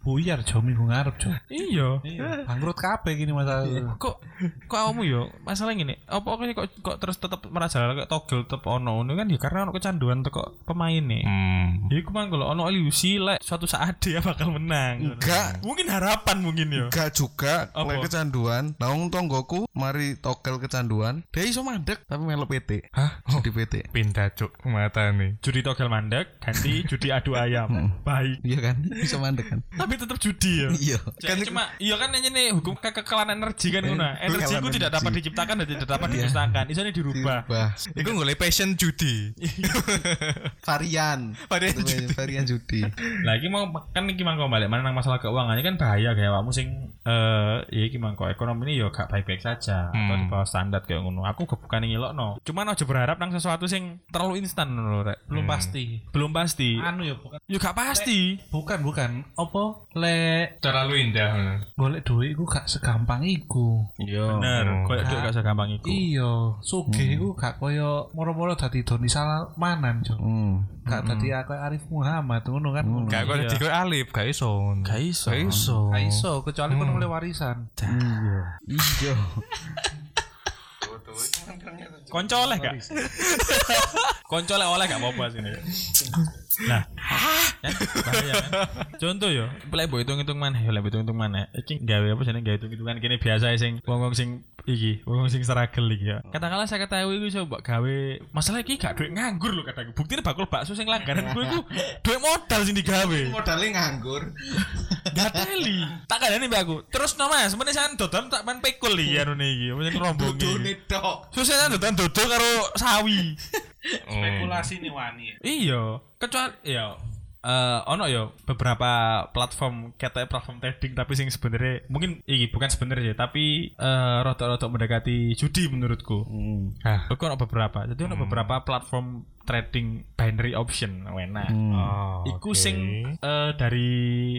Speaker 3: Buyar jo minggu ngarep jo.
Speaker 2: iya
Speaker 3: Iya, bangkrut kabeh gini masalah.
Speaker 2: kok kok kamu yo masalah gini apa kok kok, kok terus tetap merajalela kok togel tetap ono ono kan ya karena ono kecanduan teko pemain nih
Speaker 5: Hmm.
Speaker 2: Ya iku mang kalau ono ilusi lek suatu saat dia bakal menang.
Speaker 4: Enggak.
Speaker 2: Mungkin harapan mungkin yo.
Speaker 4: Gak juga
Speaker 2: Apa?
Speaker 4: lek kecanduan. Naung tonggoku mari togel kecanduan. Dia iso mandek tapi melo PT.
Speaker 5: Hah?
Speaker 4: Di PT.
Speaker 5: Pindah cuk mata nih.
Speaker 2: Judi togel mandek ganti judi adu ayam. Baik.
Speaker 4: Iya kan? Bisa mandek kan?
Speaker 2: Tapi tetap judi ya.
Speaker 4: Iya.
Speaker 2: Kan cuma iya kan ini nih hukum kekekalan energi kan ngono. Energi ku tidak dapat diciptakan dan tidak dapat dimusnahkan. Isone dirubah.
Speaker 4: Dirubah.
Speaker 5: Iku golek passion judi.
Speaker 4: Varian.
Speaker 5: Varian
Speaker 4: Itu
Speaker 5: judi.
Speaker 4: Varian judi.
Speaker 2: Lagi mau kan iki mangko balik mana nang masalah keuangan ini kan bahaya kayak awakmu sing eh ya iki mangko ekonomi ini yo gak baik-baik saja atau
Speaker 5: Hmm.
Speaker 2: di bawah standar kayak ngono. Aku gak bukan ngilokno. Cuman aja berharap nang sesuatu sing terlalu instan rek.
Speaker 3: Belum
Speaker 5: Hmm.
Speaker 3: pasti.
Speaker 2: Belum pasti.
Speaker 3: Anu ya bukan
Speaker 2: Yo gak pasti.
Speaker 3: Bukan bukan apa lek
Speaker 5: Terlalu indah.
Speaker 3: golek duit iku gak segampang iku.
Speaker 4: Iya.
Speaker 2: Bener,
Speaker 5: Oh.
Speaker 2: koyo duit gak segampang iku.
Speaker 3: Iya, sugih iku gak koyo moro-moro dadi Doni Salmanan, Jo.
Speaker 4: Hmm.
Speaker 3: Gak dadi aku Arif Muhammad ngono kan. ngono.
Speaker 5: Gak kok
Speaker 2: Iya.
Speaker 5: dadi alif, gak iso.
Speaker 2: Gak iso.
Speaker 5: Gak iso.
Speaker 3: Kecuali kon oleh warisan.
Speaker 4: Iya. Iya.
Speaker 2: Konco oleh gak? Konco oleh oleh gak apa-apa sini. Nah, kan bahaya kan. Contoh yo, mbok hitung-hitung mana? Ya hitung hitung mana? Iki gawe apa jenenge gawe hitung-hitungan kene biasa sing wong-wong sing iki, wong sing struggle iki ya. Katakanlah saya ketahui iku coba gawe masalah iki gak duit nganggur lho kataku. Buktine bakul bakso sing langganan gue iku duit modal sing digawe.
Speaker 4: Modalnya nganggur.
Speaker 2: Gak teli. Tak kandani mbak aku. Terus no mas, meneh sampean dodol tak main pikul iki anu iki. Apa sing rombongi.
Speaker 4: Dudune tok.
Speaker 2: Susah kan dodol dodol karo sawi.
Speaker 3: Spekulasi nih wani.
Speaker 2: iya, kecuali ya eh ono ya beberapa platform kata platform trading tapi sing sebenarnya mungkin iki bukan sebenarnya tapi eh rada-rada mendekati judi menurutku.
Speaker 4: Hmm.
Speaker 2: Aku ono beberapa. Jadi ono beberapa platform trading binary option enak.
Speaker 5: Oh,
Speaker 2: Iku
Speaker 5: oke.
Speaker 2: sing eh, dari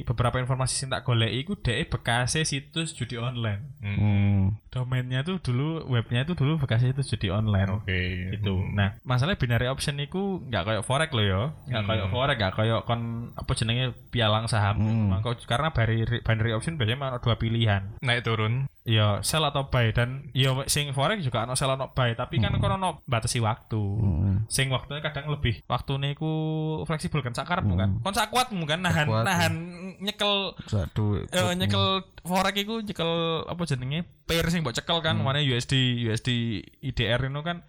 Speaker 2: beberapa informasi sing tak golek iku dhek bekasnya situs judi online.
Speaker 4: Hmm.
Speaker 2: Domainnya tuh dulu webnya itu dulu bekasnya itu judi online.
Speaker 5: Oke.
Speaker 2: Gitu. Nah, masalah binary option iku nggak kayak forex lo ya. Nggak kayak forex, nggak kayak kon apa jenenge pialang saham. Mangko- karena binary, binary option biasanya ada dua pilihan.
Speaker 5: Naik turun.
Speaker 2: Ya sell atau buy dan ya sing forex juga ono sell ono buy, tapi kan kon ono batasi waktu. Sing waktunya kadang lebih. Waktune iku fleksibel kan sakarepmu kan. Kon sakuatmu kan nahan
Speaker 4: Sakuatmu.
Speaker 2: nahan nyekel
Speaker 4: Satu.
Speaker 2: eh nyekel forex iku nyekel apa jenenge pair sing mbok cekel kan mana USD USD IDR itu kan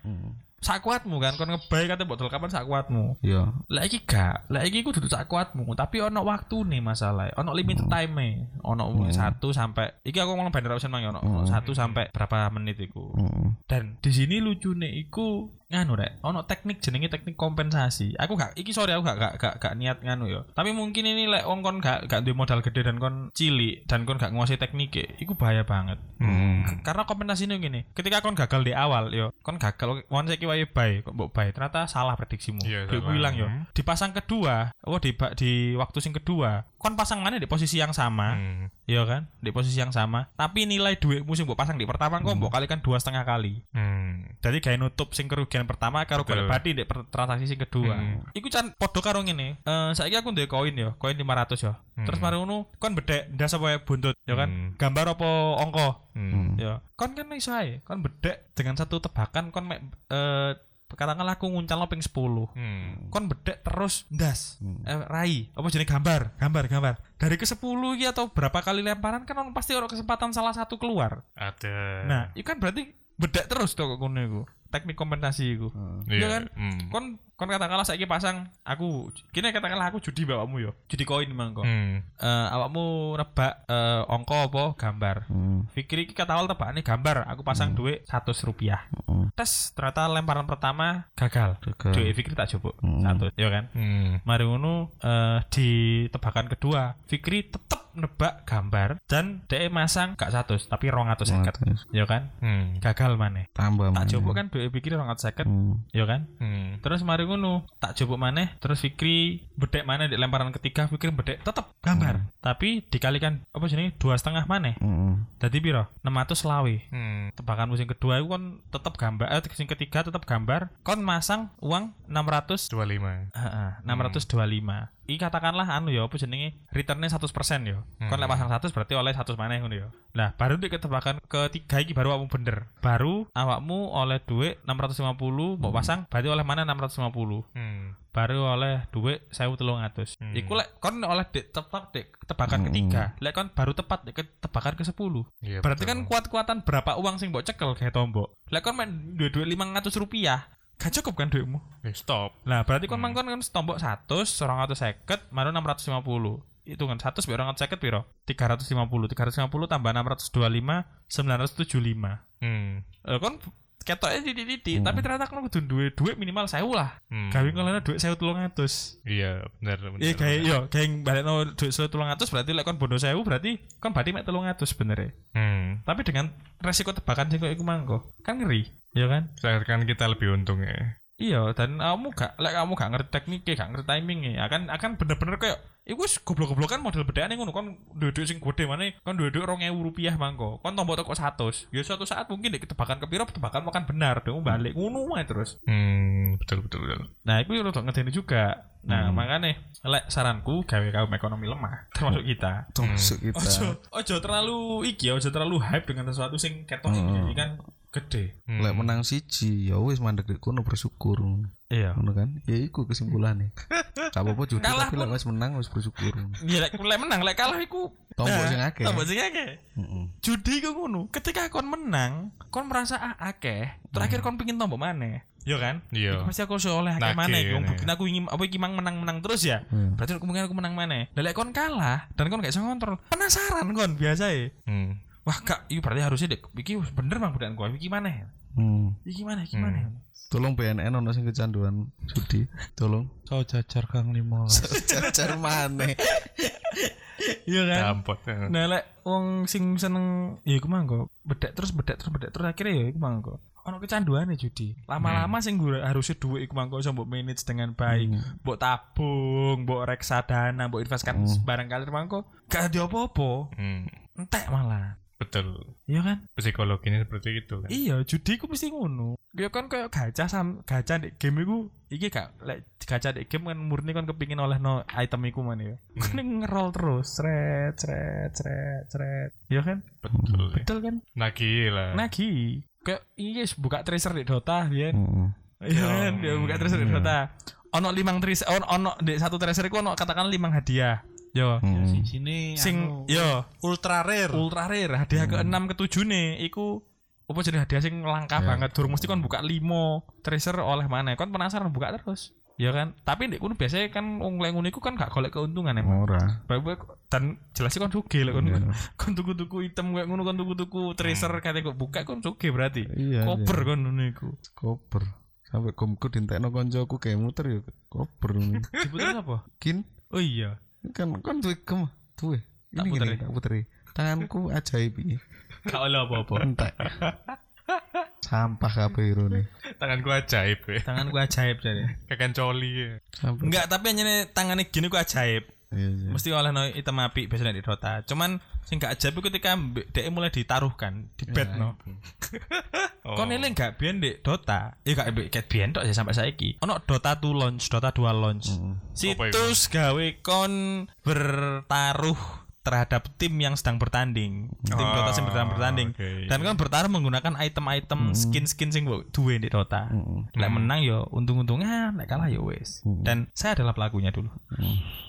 Speaker 2: sakuatmu kan kon ngebay kate mbok dol kapan sakuatmu?
Speaker 4: Iya.
Speaker 2: lah iki gak lah iki kudu sakuatmu tapi ono waktu nih masalah ono limited time ono satu sampai iki aku ngomong banner option mang ono ono satu sampai berapa menit iku.
Speaker 4: Hmm.
Speaker 2: dan di sini lucune iku nganu rek ono teknik jenenge teknik kompensasi aku gak iki sorry aku gak gak gak, gak niat nganu ya tapi mungkin ini lek wong kon gak gak duwe modal gede dan kon cilik dan kon gak nguasai teknik iku bahaya banget
Speaker 5: Hmm.
Speaker 2: Karena kompensasi ini gini ketika kon gagal di awal yo kon gagal kon saiki wae buy kok mbok buy ternyata salah prediksimu
Speaker 5: Iya,
Speaker 2: duitmu
Speaker 5: salah.
Speaker 2: hilang yo
Speaker 5: Hmm.
Speaker 2: di pasang kedua oh di di waktu sing kedua kon pasangannya di posisi yang sama
Speaker 5: Hmm.
Speaker 2: Iya kan, di posisi yang sama. Tapi nilai duitmu sing mbok pasang di pertama kok mbok kalikan dua setengah kali.
Speaker 5: Hmm.
Speaker 2: Jadi kayak nutup sing kerugian pertama karo golek bati di transaksi sing kedua.
Speaker 5: Hmm.
Speaker 2: Iku can podo karo ngene. Eh saiki aku duwe koin ya, koin 500 ya. Terus mari ngono kon bedek ndas apa wae buntut, ya kan?
Speaker 5: Hmm.
Speaker 2: Gambar apa angka?
Speaker 5: Hmm.
Speaker 2: Ya. Kon kan iso ae, kon bedek dengan satu tebakan kon mek eh katakanlah aku nguncal ping 10
Speaker 5: Hmm.
Speaker 2: kon bedek terus ndas eh, rai apa jenis gambar gambar gambar dari ke 10 iki atau berapa kali lemparan kan ono pasti ono kesempatan salah satu keluar
Speaker 5: Ada.
Speaker 2: nah itu kan berarti bedek terus tuh kok iku teknik kompensasi iku.
Speaker 5: Iya
Speaker 2: Iya kan?
Speaker 5: Hmm.
Speaker 2: Kon kon katakanlah saiki pasang aku kini katakanlah aku judi bapakmu yo. Judi koin mangko.
Speaker 5: Hmm.
Speaker 2: Eh awakmu nebak eh, angka apa gambar.
Speaker 4: Hmm.
Speaker 2: Fikri iki kata awal tebakane gambar, aku pasang duit 100 rupiah.
Speaker 4: Hmm.
Speaker 2: Tes ternyata lemparan pertama gagal.
Speaker 4: Gagal.
Speaker 2: Duit Fikri tak coba
Speaker 4: Hmm.
Speaker 2: satu, ya kan?
Speaker 5: Hmm.
Speaker 2: Mari ngono eh, di tebakan kedua, Fikri tetep nebak gambar dan DE masang gak 100 tapi 250. Ya kan?
Speaker 5: Hmm.
Speaker 2: Gagal maneh.
Speaker 4: Tambah
Speaker 2: Tak
Speaker 4: mana?
Speaker 2: coba kan duit Fikri 250,
Speaker 4: Hmm.
Speaker 2: ya kan?
Speaker 5: Hmm.
Speaker 2: Terus mari ngono, tak coba maneh, terus Fikri bedek maneh di lemparan ketiga, Fikri bedek tetep gambar. Tapi dikalikan apa jenenge dua setengah maneh.
Speaker 4: Hmm.
Speaker 2: Dadi piro? 600 lawe.
Speaker 5: Hmm.
Speaker 2: Tebakan musim kedua itu kan tetep gambar, eh musim ketiga tetep gambar, kon masang uang 600
Speaker 5: Dua lima.
Speaker 2: Heeh, 625. Iki katakanlah anu ya apa jenenge returnnya 100% ya. Kon lek pasang 100 berarti oleh 100 maneh ngono ya. Nah, baru di ketebakan ketiga iki baru awakmu bener. Baru awakmu oleh duit 650 mbok pasang berarti oleh mana 650.
Speaker 5: Hmm.
Speaker 2: Baru oleh duit 1300.
Speaker 5: Hmm.
Speaker 2: Iku lek kon oleh dek tepat dek tebakan ketiga. Lek kon baru tepat dek tebakan ke 10.
Speaker 5: Iya,
Speaker 2: Berarti
Speaker 5: betul.
Speaker 2: kan kuat-kuatan berapa uang sing mbok cekel kayak tombok. Lek kon main duit-duit 500 rupiah, gak cukup kan duitmu.
Speaker 5: Eh, stop.
Speaker 2: Nah, berarti kon mangkon kan tombok 100, 250, maru 650. Itu kan 100 biar 250 piro? 350. 350 tambah 625, 975.
Speaker 5: Hmm.
Speaker 2: Eh kon ketoknya titik-titik, tapi ternyata kon kudu duwe duit minimal 1000 lah.
Speaker 5: Hmm.
Speaker 2: Gawe ngelana duit 1300.
Speaker 5: Iya, benar benar.
Speaker 2: Iya kayak yo kayak balikno duit 1300 berarti lek kon bondo 1000 berarti kon berarti mek 300 sebenarnya.
Speaker 5: Hmm.
Speaker 2: Tapi dengan resiko tebakan sing koyo iku mangko, kan ngeri, ya kan?
Speaker 5: Seakan kita lebih untung ya.
Speaker 2: Iya, dan kamu gak, lek kamu gak ngerti tekniknya, gak ngerti timingnya, akan akan bener-bener kayak, iku wis goblok-goblokan model bedaan ngono, kon duit sing gede mana, kon duit duit rong ewu rupiah mangko, kon tombol toko satu, ya suatu saat mungkin dek tebakan kepiro, tebakan makan benar, dong balik ngono ae terus.
Speaker 5: Hmm, betul betul betul.
Speaker 2: Nah, itu yang untuk ngedeni juga. Nah, makanya, lek saranku gawe kaum ekonomi lemah, termasuk kita.
Speaker 4: Tusuk kita.
Speaker 2: Ojo, ojo terlalu iki, ya, ojo terlalu hype dengan sesuatu sing ketok ini kan gede.
Speaker 5: Hmm.
Speaker 4: Lek menang siji ya wis mandek di kono bersyukur.
Speaker 2: Iya.
Speaker 4: Ngono kan? Ya iku kesimpulannya. Gak apa-apa judi
Speaker 2: Kalah
Speaker 4: tapi lek wis menang wis bersyukur.
Speaker 2: Iya, lek lek menang, lek kalah iku
Speaker 4: Tombok
Speaker 2: Nah,
Speaker 4: sing akeh.
Speaker 2: Tombok sing akeh.
Speaker 4: Heeh.
Speaker 2: judi ku ngono ketika kon menang kon merasa ah akeh terakhir kon pingin tombok mana Yo kan?
Speaker 5: Iya.
Speaker 2: Iku pasti aku iso oleh akeh mana Wong
Speaker 5: ngene.
Speaker 2: bukti aku ingin apa iki mang menang-menang terus ya.
Speaker 4: Hmm.
Speaker 2: Berarti kemungkinan aku menang mana? Lah lek kon kalah dan kon gak iso ngontrol. Penasaran kon biasa ya.
Speaker 5: Hmm.
Speaker 2: Wah, kak, iki berarti harusnya dek iki bener bang budaan gua. Iki mana?
Speaker 4: Hmm.
Speaker 2: Iki mana? Iki mana?
Speaker 4: Tolong BNN ono sing kecanduan judi. Tolong.
Speaker 3: Kau jajar Kang Limos.
Speaker 4: Cacar maneh.
Speaker 2: Iya kan?
Speaker 5: Dampot. ya.
Speaker 2: Nah, lek wong sing seneng ya iku mangko, bedek terus bedek terus bedek terus akhirnya ya iku mangko. Ono kecanduan judi. Lama-lama sing gue harusnya duit iku mangko iso mbok manage dengan baik. Mbok tabung, mbok reksadana, mbok investkan barang kali mangko gak ada apa-apa.
Speaker 5: Hmm.
Speaker 2: Entek malah.
Speaker 5: Betul.
Speaker 2: Iya kan?
Speaker 5: Psikologinya seperti itu kan.
Speaker 2: Iya, judi ku mesti ngono. Ya kan kayak gacha sam gacha di game iku iki gak lek gacha di game kan murni kan kepingin oleh no item iku mana ya. Kan ngerol terus, sret sret sret sret. Iya kan?
Speaker 5: Betul. ya.
Speaker 2: Betul kan?
Speaker 5: Nagih lah.
Speaker 2: Nagi. Kayak iya buka tracer di Dota ya.
Speaker 4: Heeh.
Speaker 2: Iya kan? Dia buka tracer di
Speaker 4: Iya.
Speaker 2: Dota. Ono limang tracer, ono, ono di satu tracer iku ono katakan limang hadiah. Yo.
Speaker 4: Hmm.
Speaker 3: Di sini
Speaker 2: Sing
Speaker 3: anu,
Speaker 2: yo
Speaker 3: ultra rare.
Speaker 2: ultra rare hadiah ke enam ke tujuh nih iku apa jadi hadiah sing langka
Speaker 4: Ya.
Speaker 2: banget durung mesti kon buka limo tracer oleh mana kon penasaran buka terus ya kan tapi ndek kono biasanya kan wong lek ngono iku kan gak golek keuntungan emang
Speaker 4: Ora.
Speaker 2: Dan jelas sih kon sugih lek kon
Speaker 4: Iya.
Speaker 2: kon tuku-tuku item kayak ngono kon tuku-tuku tracer kate kok buka kon sugih berarti
Speaker 4: Iya.
Speaker 2: koper kon ngono iku
Speaker 4: Koper. Sampai gomku dintekno koncoku kayak muter ya koper.
Speaker 2: diputer apa
Speaker 4: Kin
Speaker 2: oh iya
Speaker 4: kan kan duwe gem duwe.
Speaker 2: Tak puteri.
Speaker 4: gini tak puteri. Tanganku ajaib ini.
Speaker 2: gak oleh apa-apa
Speaker 4: Entek. Sampah kabeh irone.
Speaker 5: Tanganku ajaib ya.
Speaker 2: tanganku ajaib jadi
Speaker 5: Kayak coli ya.
Speaker 2: Enggak tapi hanya tangannya gini ku ajaib
Speaker 4: Iya, iya.
Speaker 2: mesti oleh no item api biasanya di Dota. Cuman sing gak ajaib ketika dia mulai ditaruhkan di bed no.
Speaker 5: Oh.
Speaker 2: kon eling gak biyen di Dota? Ya gak ket biyen tok ya sampai saiki. Ono Dota 2 launch Dota 2 launch.
Speaker 5: Apa iku?
Speaker 2: situs gawe kon bertaruh terhadap tim yang sedang bertanding. Tim
Speaker 5: Oh,
Speaker 2: Dota yang sedang bertanding.
Speaker 5: oke.
Speaker 2: Dan kan bertarung menggunakan item-item skin-skin sing duwe di Dota. Lek menang yo untung-untungan, lek kalah yo wis. Dan saya adalah pelakunya dulu.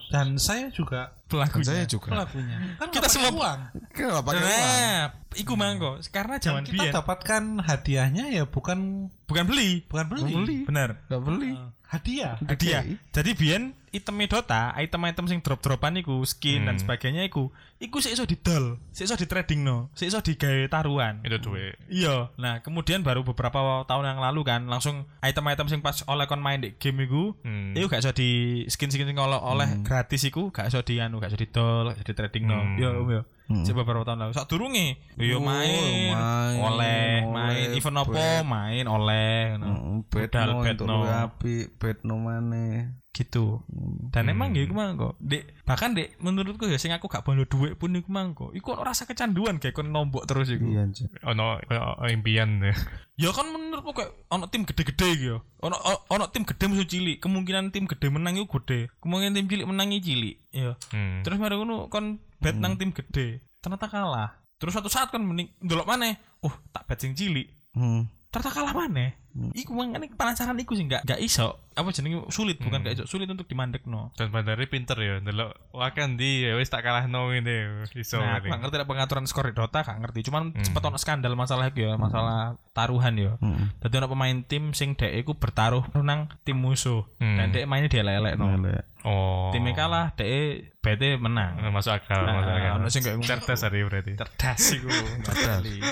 Speaker 3: Dan saya juga
Speaker 2: Pelakunya.
Speaker 4: saya juga.
Speaker 3: pelakunya. Kan
Speaker 2: Kita
Speaker 3: nggak
Speaker 2: semua-
Speaker 3: uang.
Speaker 4: Kenapa pakai uang?
Speaker 2: Nah, iku mangko. Karena zaman
Speaker 3: kita dapatkan hadiahnya ya bukan
Speaker 2: bukan beli,
Speaker 3: bukan beli,
Speaker 2: bener.
Speaker 4: Gak beli.
Speaker 3: hadiah.
Speaker 2: Hadiah. Jadi biyen item Dota, item-item sing drop-dropan iku, skin dan sebagainya iku, iku sik iso didol, sik iso di trading no, sik iso digawe taruhan.
Speaker 5: Itu duit.
Speaker 2: Iya. Nah, kemudian baru beberapa tahun yang lalu kan langsung item-item sing pas oleh kon main di game iku,
Speaker 5: Hmm.
Speaker 2: iku gak iso di skin-skin sing oleh, oleh gratis iku gak iso di anu, gak iso didol, gak iso di trading no.
Speaker 5: Hmm.
Speaker 2: Yo, Om, yo. Coba beberapa tahun lalu. Sak durunge, yo
Speaker 4: Oh,
Speaker 2: main,
Speaker 4: main,
Speaker 2: oleh, main
Speaker 4: oleh,
Speaker 2: event opo, main oleh ngono.
Speaker 4: Mm, Bet
Speaker 2: Modal,
Speaker 4: no
Speaker 2: bet
Speaker 4: untuk
Speaker 2: no.
Speaker 4: luwih apik, bet no maneh.
Speaker 2: Gitu. Dan emang ya iku mangko. Dek bahkan dek menurutku ya sing aku gak bondo duit pun iku mangko. Iku ono rasa kecanduan kayak kon nombok terus iku.
Speaker 4: Iya anjir.
Speaker 5: Ono ono impian ya.
Speaker 2: ya kan menurutku kayak ono tim gede-gede iki ya. Ono ono tim gede musuh cilik. Kemungkinan tim gede menang iku gede. Kemungkinan tim cilik menang iku cilik ya.
Speaker 5: Hmm.
Speaker 2: terus mari ngono kon bet nang tim gede. Ternyata kalah. Terus suatu saat kan mending ndelok maneh oh tak bet sing cilik.
Speaker 4: Hmm.
Speaker 2: ternyata kalah maneh iku mangane penasaran iku sih gak gak iso apa jenenge sulit bukan gak iso sulit untuk dimandekno
Speaker 5: Dan bandari pinter ya, ndelok wah kan di ya wis tak kalah no ini iso.
Speaker 2: Nah, aku
Speaker 5: ini.
Speaker 2: gak ngerti lah pengaturan skor di Dota, gak ngerti. Cuman sempet ono skandal masalah itu ya, masalah taruhan ya.
Speaker 4: Hmm.
Speaker 2: Dadi ono pemain tim sing dek iku bertaruh nang tim musuh.
Speaker 5: Hmm.
Speaker 2: Dan dek mainnya dia lelek no.
Speaker 4: Elek.
Speaker 5: Oh.
Speaker 2: Timnya kalah, dek BT menang.
Speaker 5: Nah, masuk akal,
Speaker 2: Nah,
Speaker 5: masuk akal.
Speaker 2: ono sing kayak
Speaker 5: cerdas hari berarti.
Speaker 2: Cerdas iku.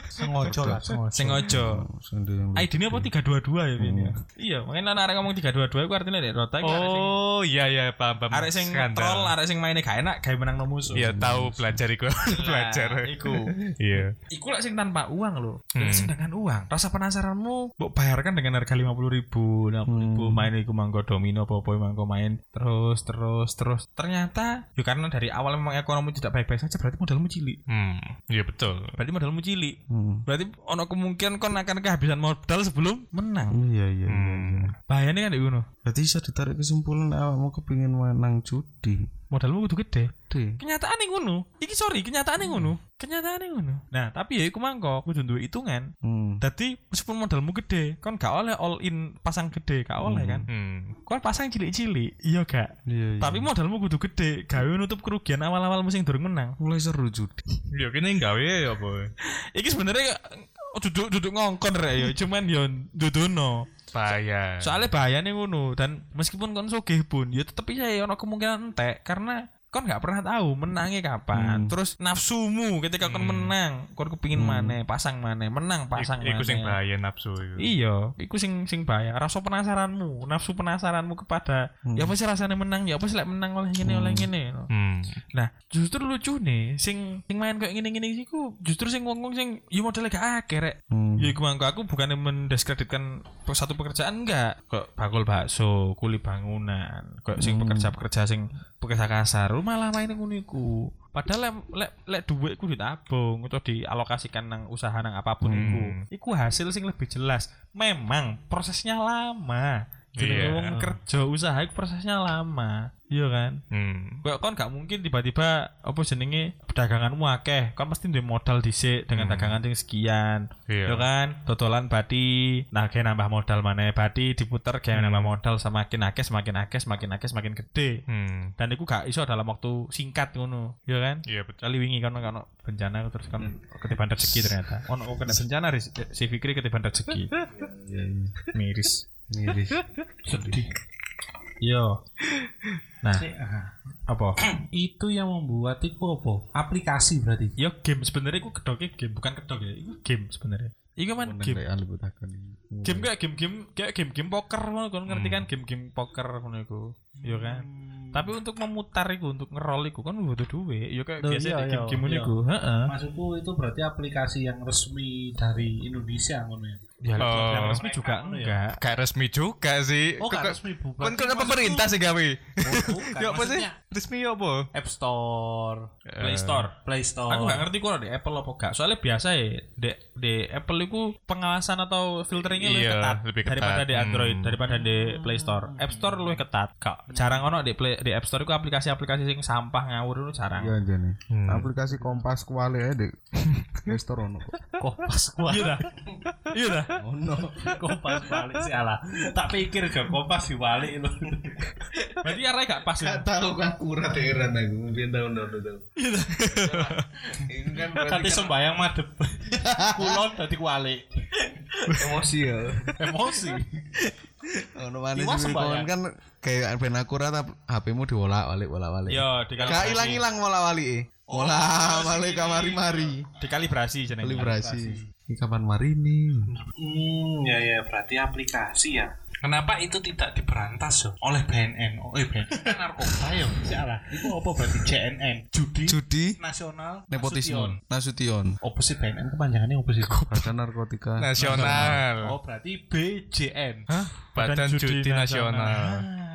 Speaker 3: Sengojo lah, sengojo.
Speaker 2: Sing ojo.
Speaker 4: Sing di-
Speaker 2: ID ini apa 322 ya ini? Iya, makanya lah arek ngomong 322 iku artinya arek sing
Speaker 5: Oh, iya iya paham paham.
Speaker 2: arek sing troll, arek sing mainnya gak enak, gawe menang no musuh.
Speaker 5: Iya, tahu belajar iku. belajar.
Speaker 2: Nah, iku.
Speaker 5: Iya.
Speaker 2: Iku lek sing tanpa uang loh.
Speaker 5: Hmm.
Speaker 2: Dengan uang. Rasa penasaranmu mbok bayarkan dengan harga 50 ribu, 60 ribu main iku mangko domino apa-apa mangko main terus terus terus. Ternyata ya karena dari awal memang ekonomi tidak baik-baik saja berarti modalmu cilik.
Speaker 5: Hmm, iya betul.
Speaker 2: Berarti modalmu cilik.
Speaker 4: Hmm.
Speaker 2: Berarti ono kemungkinan kon akan kehabisan modal sebelum menang.
Speaker 4: Iya iya iya.
Speaker 5: Hmm.
Speaker 2: Bahayanya kan di ngono.
Speaker 4: Berarti bisa ditarik kesimpulan awakmu kepingin menang judi.
Speaker 2: Modalmu kudu gede.
Speaker 4: Deh.
Speaker 2: Kenyataan ngono. Iki sorry, kenyataan ngono. Kenyataan ngono. Nah, tapi ya iku mangko kudu duwe hitungan.
Speaker 4: Hmm.
Speaker 2: Dadi meskipun modalmu gede, kon gak oleh all in pasang gede, gak oleh kan.
Speaker 5: Hmm.
Speaker 2: Kon pasang cilik-cilik, iya gak?
Speaker 4: Iya iya.
Speaker 2: Tapi modalmu kudu gede, gawe nutup kerugian awal-awal musim durung menang.
Speaker 4: mulai seru judi.
Speaker 5: Iya, kene gawe ya apa?
Speaker 2: Iki sebenarnya oh, duduk duduk ngongkon rek ya, cuman yo dudono.
Speaker 5: Bahaya.
Speaker 2: Soalnya bahayanya ngono dan meskipun kon sugih pun, ya tetep ya ono kemungkinan entek karena kon nggak pernah tahu menangnya kapan. Terus nafsumu ketika kon menang, kon kepingin mana, pasang mana, menang pasang
Speaker 5: Iku sing
Speaker 2: mana.
Speaker 5: bahaya nafsu iku.
Speaker 2: Iya, iku sing sing bahaya. Rasa penasaranmu, nafsu penasaranmu kepada ya apa sih rasanya menang, ya apa sih lek menang oleh gini oleh gini.
Speaker 5: Hmm.
Speaker 2: Nah, justru lucu nih, sing sing main kayak gini-gini sih ku justru sing wong-wong sing ya modalnya gak akeh rek.
Speaker 4: Hmm.
Speaker 2: Ya aku bukannya mendiskreditkan satu pekerjaan enggak. Kok bakul bakso, kuli bangunan, kok sing pekerja-pekerja sing pekerja kasar, malah main ngono iku. Padahal lek lek lek dhuwitku ditabung atau dialokasikan nang usaha nang apa pun
Speaker 5: Hmm.
Speaker 2: iku. Iku hasil sing lebih jelas. Memang prosesnya lama. Jadi
Speaker 5: Iya.
Speaker 2: wong kerja usaha iku prosesnya lama. Iya kan?
Speaker 5: Hmm.
Speaker 2: Kok kon gak mungkin tiba-tiba apa jenenge daganganmu akeh, kon pasti duwe modal dhisik dengan dagangan sing sekian.
Speaker 5: Iya.
Speaker 2: Ya kan? Dodolan bati, nah kayak nambah modal mana bati diputer kayak nambah modal semakin akeh semakin akeh semakin akeh semakin gede.
Speaker 5: Hmm.
Speaker 2: Dan itu gak iso dalam waktu singkat ngono, ya kan?
Speaker 5: Iya betul.
Speaker 2: Kali wingi kan kan bencana terus kan ketiban rezeki ternyata. Ono kena bencana si Fikri ketiban rezeki. Miris.
Speaker 4: Miris.
Speaker 2: Sedih. Yo. Nah, apa?
Speaker 3: Itu yang membuat itu apa? Aplikasi berarti.
Speaker 2: Yo game sebenarnya iku kedoknya game bukan kedok ya. Iku game sebenarnya. Iku kan game. Game kayak game-game kayak game-game poker ngono kan ngerti kan game-game poker ngono iku. Yo kan. Tapi untuk memutar iku untuk ngerol iku kan butuh duit. Yo kayak biasa
Speaker 3: iya,
Speaker 2: di
Speaker 3: iya,
Speaker 2: game-game ngono
Speaker 3: iya.
Speaker 2: iku. Heeh.
Speaker 3: Maksudku itu berarti aplikasi yang resmi dari Indonesia ngono ya.
Speaker 2: Ya
Speaker 5: Oh.
Speaker 2: oh. yang resmi juga enggak.
Speaker 5: Gak resmi juga sih.
Speaker 3: Oh,
Speaker 5: Kok-
Speaker 3: gak
Speaker 5: kok-
Speaker 3: resmi, Bu.
Speaker 5: Kan kan pemerintah sih gawe.
Speaker 3: bukan,
Speaker 5: Ya apa sih? Resmi ya apa?
Speaker 3: App Store,
Speaker 2: Play Store.
Speaker 3: Play Store.
Speaker 2: Aku gak ngerti kok di Apple apa gak. Soalnya biasa ya di, di Apple itu pengawasan atau filteringnya lebih
Speaker 5: Iya,
Speaker 2: ketat
Speaker 5: lebih ketat.
Speaker 2: daripada di Android,
Speaker 5: Hmm.
Speaker 2: daripada di Play Store. App Store lebih ketat. Kak, jarang ono di Play di App Store itu aplikasi-aplikasi sing sampah ngawur itu jarang.
Speaker 4: Iya jane.
Speaker 5: Hmm.
Speaker 4: Aplikasi Kompas kuali ae Dek. Play Store ono kok.
Speaker 3: Kompas gua.
Speaker 2: Iya dah. Iya dah.
Speaker 4: Ono.
Speaker 3: Kompas balik sih alah. Tak pikir jo Kompas dibalik lu.
Speaker 2: Berarti arahnya gak pas ya.
Speaker 4: tahu kan kurat heran aku biyen tahun tahun. Ini kan berarti
Speaker 3: Kate sembayang madep. Kulon dadi kuali.
Speaker 4: emosi ya.
Speaker 3: Emosi.
Speaker 4: Ono mana sih kan kayak ben akurat HP-mu diwolak-walik wolak-walik.
Speaker 2: Yo,
Speaker 4: Gak
Speaker 2: dikalibrasi.
Speaker 4: hilang-hilang wolak-walik. Wolak-walik kamari-mari.
Speaker 2: Dikalibrasi jenenge.
Speaker 4: Kalibrasi. Ini kapan mari nih?
Speaker 3: Hmm, ya ya berarti aplikasi ya. Kenapa itu tidak diberantas yo oleh BNN? Oh, eh BNN kan narkoba yo. Salah. Itu apa berarti JNN? Judi
Speaker 4: Judi
Speaker 3: Nasional
Speaker 4: nepotisme. Nasution.
Speaker 3: Apa sih BNN kepanjangannya apa sih?
Speaker 4: Badan narkotika.
Speaker 5: Nasional.
Speaker 3: Oh, berarti BJN.
Speaker 5: Badan Judi Nasional.
Speaker 3: Ah.